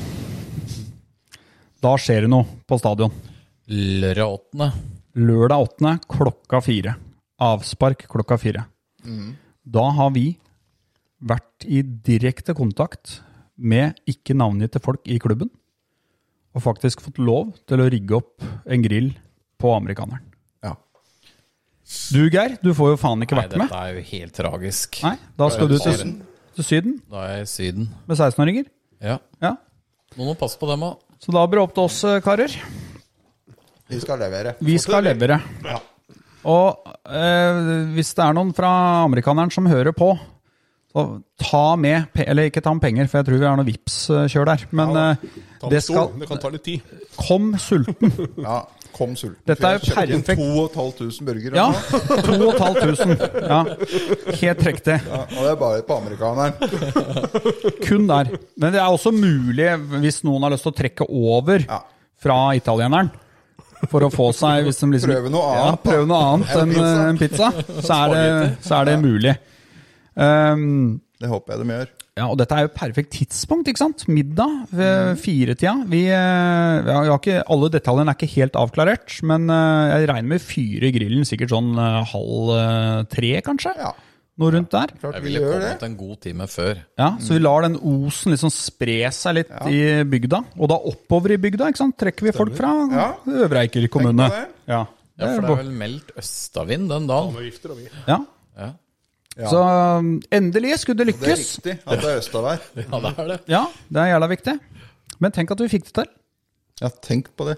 Da skjer det noe på stadion. Lørdag 8. Lørdag 8. klokka fire. Avspark klokka fire. Da har vi vært i direkte kontakt med ikke navngitte folk i klubben, og faktisk fått lov til å rigge opp en grill på amerikaneren. Ja. Du, Geir, du får jo faen ikke Nei, vært med. Nei, dette er jo helt tragisk. Nei, Da skal du til, til Syden Da er jeg i Syden. med 16-åringer. Ja. Ja. Nå må passe på dem òg. Så da blir det opp til oss, eh, karer. Vi skal levere. Vi skal levere. Ja. Og eh, hvis det er noen fra amerikaneren som hører på, så ta med Eller ikke ta med penger, for jeg tror vi har noe Vipps-kjør der. Men ja, Ta det skal Det kan ta litt tid. Kom sulten. Ja, kom sulten. Dette er jo perfekt. 2500 burgere. Ja, nå. 2500. Ja, helt riktig. Ja, og det er bare på amerikaneren. Kun der. Men det er også mulig, hvis noen har lyst til å trekke over Ja. fra italieneren for å få seg hvis de liksom, Prøve noe annet, Ja, prøve noe annet En enn pizza. eh, en pizza, så er det, så er det mulig. Um, Det håper jeg de gjør. ja, og dette er jo perfekt tidspunkt, ikke sant? Middag ved firetida. Vi, eh, vi har, ikke, alle detaljene er ikke helt avklarert, men eh, jeg regner med fyre grillen sikkert sånn eh, halv eh, tre, kanskje? Ja, Noe rundt der. Ja, Jeg ville kommet en god time før. Ja, Så vi lar den osen liksom spre seg litt i bygda, og da oppover i bygda. ikke sant? Trekker vi folk fra Ja. Øvre Eiker kommune. Ja, Ja, for er det er vel meldt østavind den dagen. ja. Ja, Så um, endelig skulle det lykkes. Det er viktig riktig at det er østavær. ja det er det. Ja, det er jævla viktig. Men tenk at vi fikk det til. Ja, tenk på det.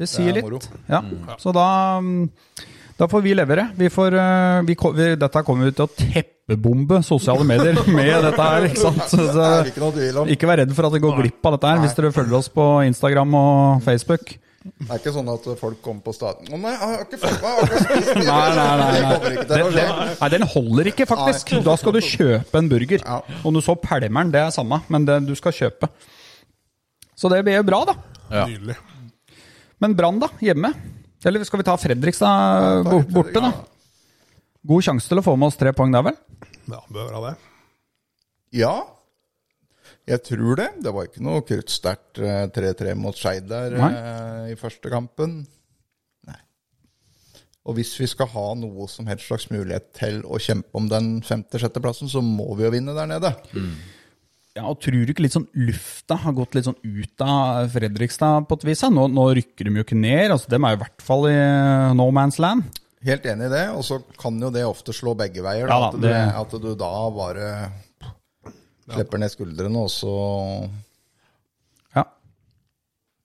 Det sier Det er moro. litt. Ja. Så da, um, da får vi levere. Vi får, uh, vi, vi, dette kommer vi til å teppebombe sosiale medier med dette her. ikke sant? Så, Det ikke vær redd for at dere går glipp av dette her hvis dere følger oss på Instagram og Facebook. Det er ikke sånn at folk kommer på staten Å nei, jeg har ikke fått meg Nei, nei, nei. Nei. Den, den, nei, den holder ikke, faktisk. Da skal du kjøpe en burger. Ja. Om du så pælmer den, det er samme, men det, du skal kjøpe. Så det blir jo bra, da. Ja. Nydelig. Men Brann, da? Hjemme? Eller skal vi ta Fredrikstad bo- borte, da? God sjanse til å få med oss tre poeng der, vel? Ja, bør være det. Ja, jeg tror det. Det var ikke noe kruttsterkt eh, 3-3 mot Skeid der Nei. eh, i første kampen. Nei. Og hvis vi skal ha noe som helst slags mulighet til å kjempe om den femte-sjetteplassen, så må vi jo vinne der nede. Ja, og Tror du ikke litt sånn lufta har gått litt sånn ut av Fredrikstad på et vis? Nå, nå rykker de jo ikke ned. altså Dem er jo i hvert fall i eh, no man's land. Helt enig i det, og så kan jo det ofte slå begge veier. Ja Da, da, at, du, det- at du da bare slipper ned skuldrene, og så Ja.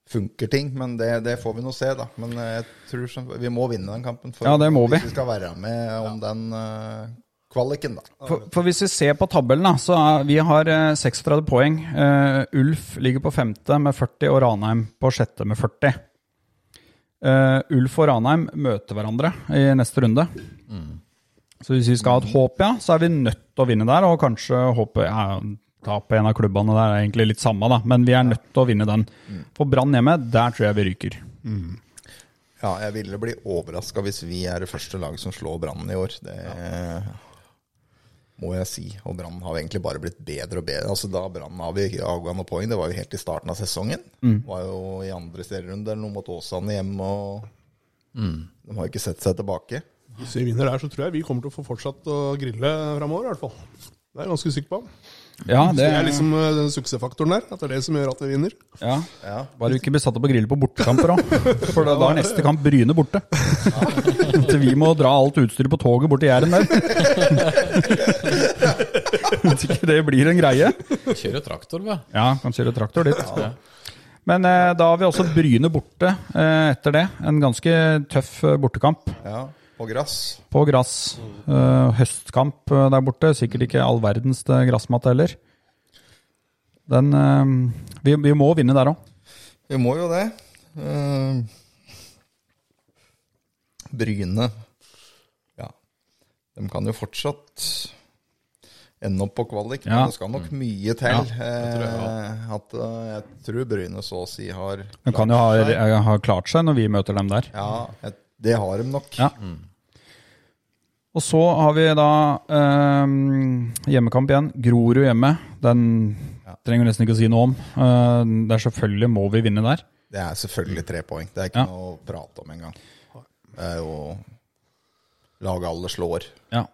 funker ting. Men det, det får vi nå se, da. Men eh, jeg tror som- vi må vinne den kampen for, Ja, det må vi. hvis vi skal være med om den uh, kvaliken, da. For, for hvis vi ser på tabellen, da, så er, vi har uh, 36 poeng. Uh, Ulf ligger på femte med 40, og Ranheim på sjette med 40. Uh, Ulf og Ranheim møter hverandre i neste runde. Så hvis vi skal ha et håp, ja, så er vi nødt til å vinne der, og kanskje håpe ja, Tape en av klubbene der er egentlig litt samme, da, men vi er nødt til å vinne den. For Brann hjemme, der tror jeg vi ryker. Ja, jeg ville bli overraska hvis vi er det første laget som slår Brann i år. Det må jeg si. Og Brann har egentlig bare blitt bedre og bedre. Altså Da Brann avgikk avgående poeng, det var jo helt i starten av sesongen. Var jo i andre serierunde eller noe mot Åsane hjemme, og de har jo ikke sett seg tilbake. Hvis vi vinner der, så tror jeg vi kommer til å få fortsatt å grille framover, i hvert fall. Det er jeg ganske sikker på. Ja, Det det er liksom eh, den suksessfaktoren der. At det er det som gjør at vi vinner. ja. Ja. Bare du ikke blir satt opp og grille på bortekamper òg. For da da er neste kamp Bryne borte. Til vi må dra alt utstyret på toget bort til Jæren der. Hvis ikke det blir en greie. Kjøre traktor, hva? Ja, kan kjøre traktor dit. Men eh, da har vi også Bryne borte eh, etter det. En ganske tøff eh, bortekamp Ja, på gress. på gress. Uh, høstkamp eh, der borte. Sikkert ikke all verdens eh, gressmatte heller. Den uh, vi, vi må vinne der òg. Vi må jo det. Uh, Bryne Ja, de kan jo fortsatt ende opp på kvalik, Ja. men det skal nok mye til. Ja, eh, at eh, jeg tror Bryne så å si har De kan jo ha, eh, ha klart seg når vi møter dem der. Ja, et, det har de nok. Ja. Og så har vi da eh, hjemmekamp igjen. Grorud hjemme. Den trenger vi nesten ikke å si noe om. Eh, det er selvfølgelig må vi vinne der. Det er selvfølgelig tre poeng. Det er ikke Ja. noe å prate om engang. Det er jo laget alle slår. Ja.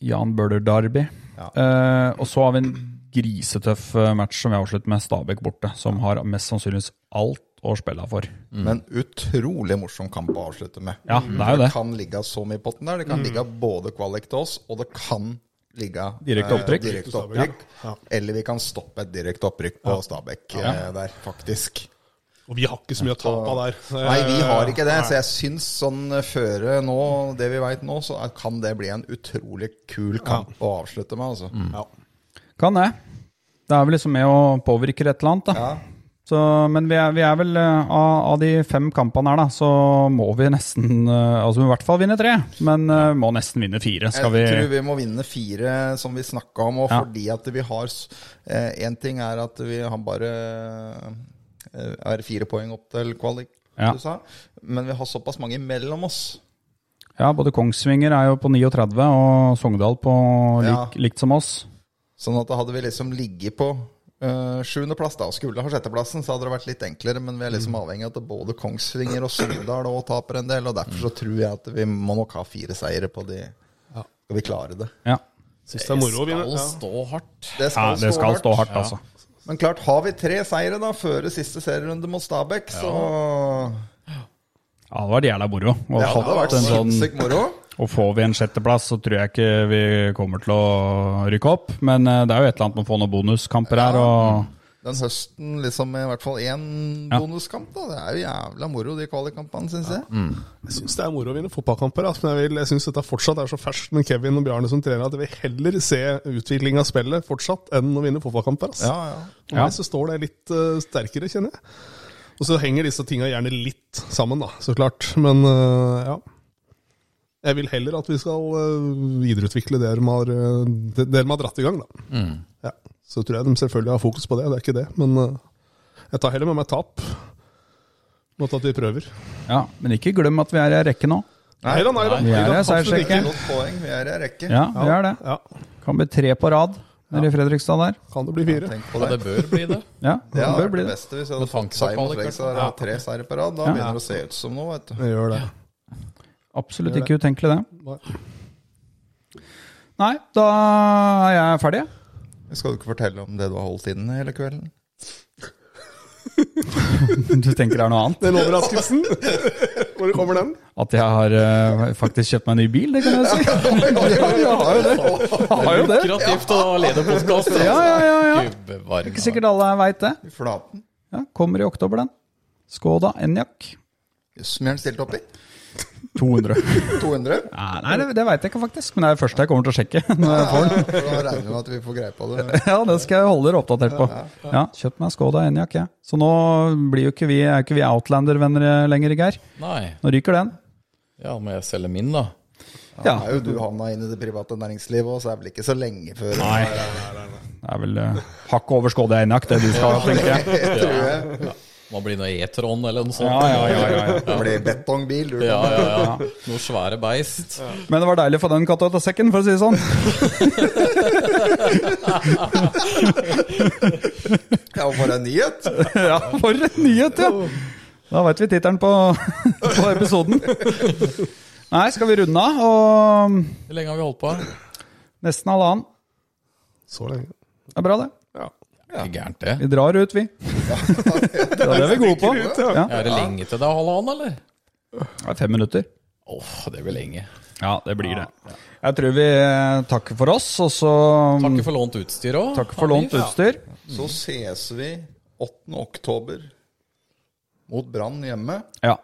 Jan Bøhler Derby. Ja. Eh, og så har vi en grisetøff eh, match som vi avslutter med Stabæk borte. Som har mest sannsynligvis alt å spille for. Men utrolig morsom kamp å avslutte med. Ja, det er jo det. kan ligge så mye i potten der. Det kan ligge både kvalik til oss, og det kan ligge Direkte eh, opprykk. direkte opprykk. Eller vi kan stoppe et direkte opprykk på Stabæk eh, der, faktisk. Og vi har ikke så mye å tape av der. Nei, vi har ikke det. Så jeg syns sånn eh, føre nå, det vi veit nå, så kan det bli en utrolig kul kamp å avslutte med, altså. Ja. Kan det. Det er vel liksom med å påvirke et eller annet, da. Ja. Så, men vi er, vi er vel eh, av, av de fem kampene her, da, så må vi nesten eh, Altså i hvert fall vinne tre, men uh, må nesten vinne fire. Skal vi Jeg tror vi må vinne fire, som vi snakka om. Og Ja. fordi at vi har Én ting er at vi har bare eh, er fire poeng opp til kvalik, Ja. du sa. Men vi har såpass mange mellom oss. Ja, både Kongsvinger er jo på 39, og Sogndal på lik, Ja. likt som oss. Sånn at da hadde vi liksom ligget på uh, sjuendeplass da, skulle ha sjetteplassen, så hadde det vært litt enklere. Men vi er liksom avhengig av at både Kongsvinger og Sogndal òg taper en del. Og derfor så tror jeg at vi må nok ha fire seire på de. Skal vi klare det? Ja, Syns det er moro å vinne. Skal stå hardt. Det ja skal, det skal stå hardt, altså. Men klart, har vi tre seire da før siste serierunde mot Stabæk, så Ja, det hadde vært jævla moro. Og Det hadde vært en sånn, sinnssykt moro. Og får vi en sjetteplass, så tror jeg ikke vi kommer til å rykke opp. Men eh, det er jo et eller annet med å få noen bonuskamper her. og... Den høsten liksom i hvert fall én Ja. bonuskamp, da. Det er jo jævla moro, de kvalikkampene, syns jeg. Jeg syns det er moro å vinne fotballkamper. Altså. Men jeg, vil- jeg syns dette fortsatt er så ferskt med Kevin og Bjarne som trener at jeg vil heller se utvikling av spillet fortsatt enn å vinne fotballkamper. Altså. Ja, ja. Meg så står det litt uh, sterkere, kjenner jeg. Og så henger disse tinga gjerne litt sammen, da, så klart. Men uh, ja. Jeg vil heller at vi skal eh, videreutvikle det de har, eh, det, det de har dratt i gang, da. Ja. Så tror jeg de selvfølgelig har fokus på det, det er ikke det. Men eh, Jeg tar heller med meg tap. Mot at vi prøver. Ja, Men ikke glem at vi er i rekke nå. Nei da, nei da. Vi er i seiersrekke. Vi er i rekke. Ja, vi er det. Ja, Kan bli tre på rad nede i Fredrikstad der. kan det bli fire? Tenk på Ja, det. det bør bli det. Ja, Det det bør bli det det. beste hvis vi hadde fått seier mot Fredrikstad. Tre seire på rad. Da Ja. begynner det å se ut som noe, vet du. Vi gjør det. Absolutt ikke utenkelig, det. Nei. Nei, da er jeg ferdig. Skal du ikke fortelle om det du har holdt inne hele kvelden? Du tenker det er noe annet? Den overraskelsen. Hvor kommer den? At jeg har uh, faktisk kjøpt meg en ny bil, det kan jeg si. Jeg har jo det. Jeg har jo det. Lukrativt å lede podkast. Ja, ja, ja, ja. Det er Ikke sikkert alle veit det. Flaten? Ja, kommer i oktober, den. Skoda Enjak. Jøss, mye har den stilt opp i? 200. 200? Nei, nei, det, det veit jeg ikke, faktisk. Men det er det første jeg kommer til å sjekke. når jeg får den. Ja, da regner vi med at vi får greie på det. Ja, det skal jeg holde dere oppdatert på. Ja, Kjøpt meg Skoda Enyaq, jeg. Så nå blir jo ikke vi, er ikke vi Outlander-venner lenger, Geir. Nei. Nå ryker den. Ja, må jeg selge min, da? Ja. ja. er jo du havna inn i det private næringslivet, òg, så er det vel ikke så lenge før Nei. Det er vel uh, hakket over Skoda Enyaq, det du skal, tenker jeg. tror jeg. Må bli noe E-tron eller noe sånt. Ja, ja, ja, ja, ja. Det blir betongbil. Du. Ja, ja, ja. Noe svære beist. Men det var deilig å få den katta ut av sekken, for å si det sånn. Ja, for en nyhet! Ja, for en nyhet, ja! Da veit vi tittelen på, på episoden. Nei, skal vi runde av? Og Hvor lenge har vi holdt på? nesten halvannen. Så lenge. Det er bra, det. Ja. Ikke gærent, det. Vi drar ut, vi. Ja, det er vi gode på. Ja. Er det lenge til det er halvannen, eller? Det er fem minutter. Åh, det blir lenge. Ja, det blir det. Jeg tror vi eh, takker for oss, og så Takker for lånt utstyr òg. takker for lånt utstyr. Så ses vi 8. oktober mot Brann hjemme. Ja.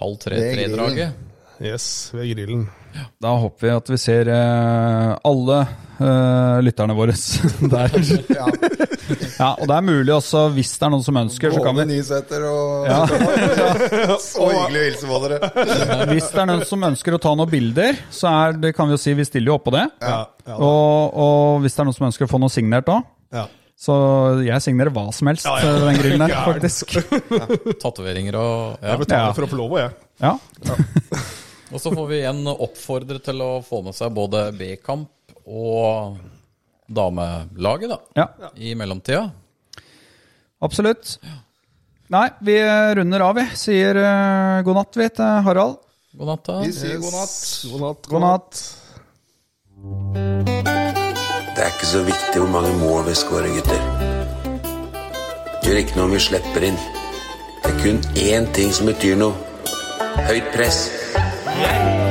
Halv tre-tre-draget. Yes, ved grillen. Da håper vi at vi ser uh, alle uh, lytterne våre der. Ja. Ja, og det er mulig også, hvis det er noen som ønsker, så kan vi Nysæter og Ja. Så hyggelig å hilse på dere. Hvis det er noen som ønsker å ta noen bilder, så er det, kan vi jo si vi stiller jo oppå det. Ja, ja. Og, og hvis det er noen som ønsker å få noe signert òg, ja. så jeg signerer hva som helst til den grillen der, faktisk. Ja. Tatoveringer og ja. Jeg betaler Ja. for å få lov, jeg. Ja. Og så får vi igjen oppfordre til å få med seg både B-kamp og damelaget, da. ja, I mellomtida. absolutt. Nei, vi runder av, vi. Sier uh, god natt, vi, til Harald. God natt, da. Vi sier god natt. God natt. God natt. Det er ikke så viktig hvor mange mål vi skårer, gutter. Gjør ikke noe om vi slipper inn. Det er kun én ting som betyr noe. Høyt press. Yeah.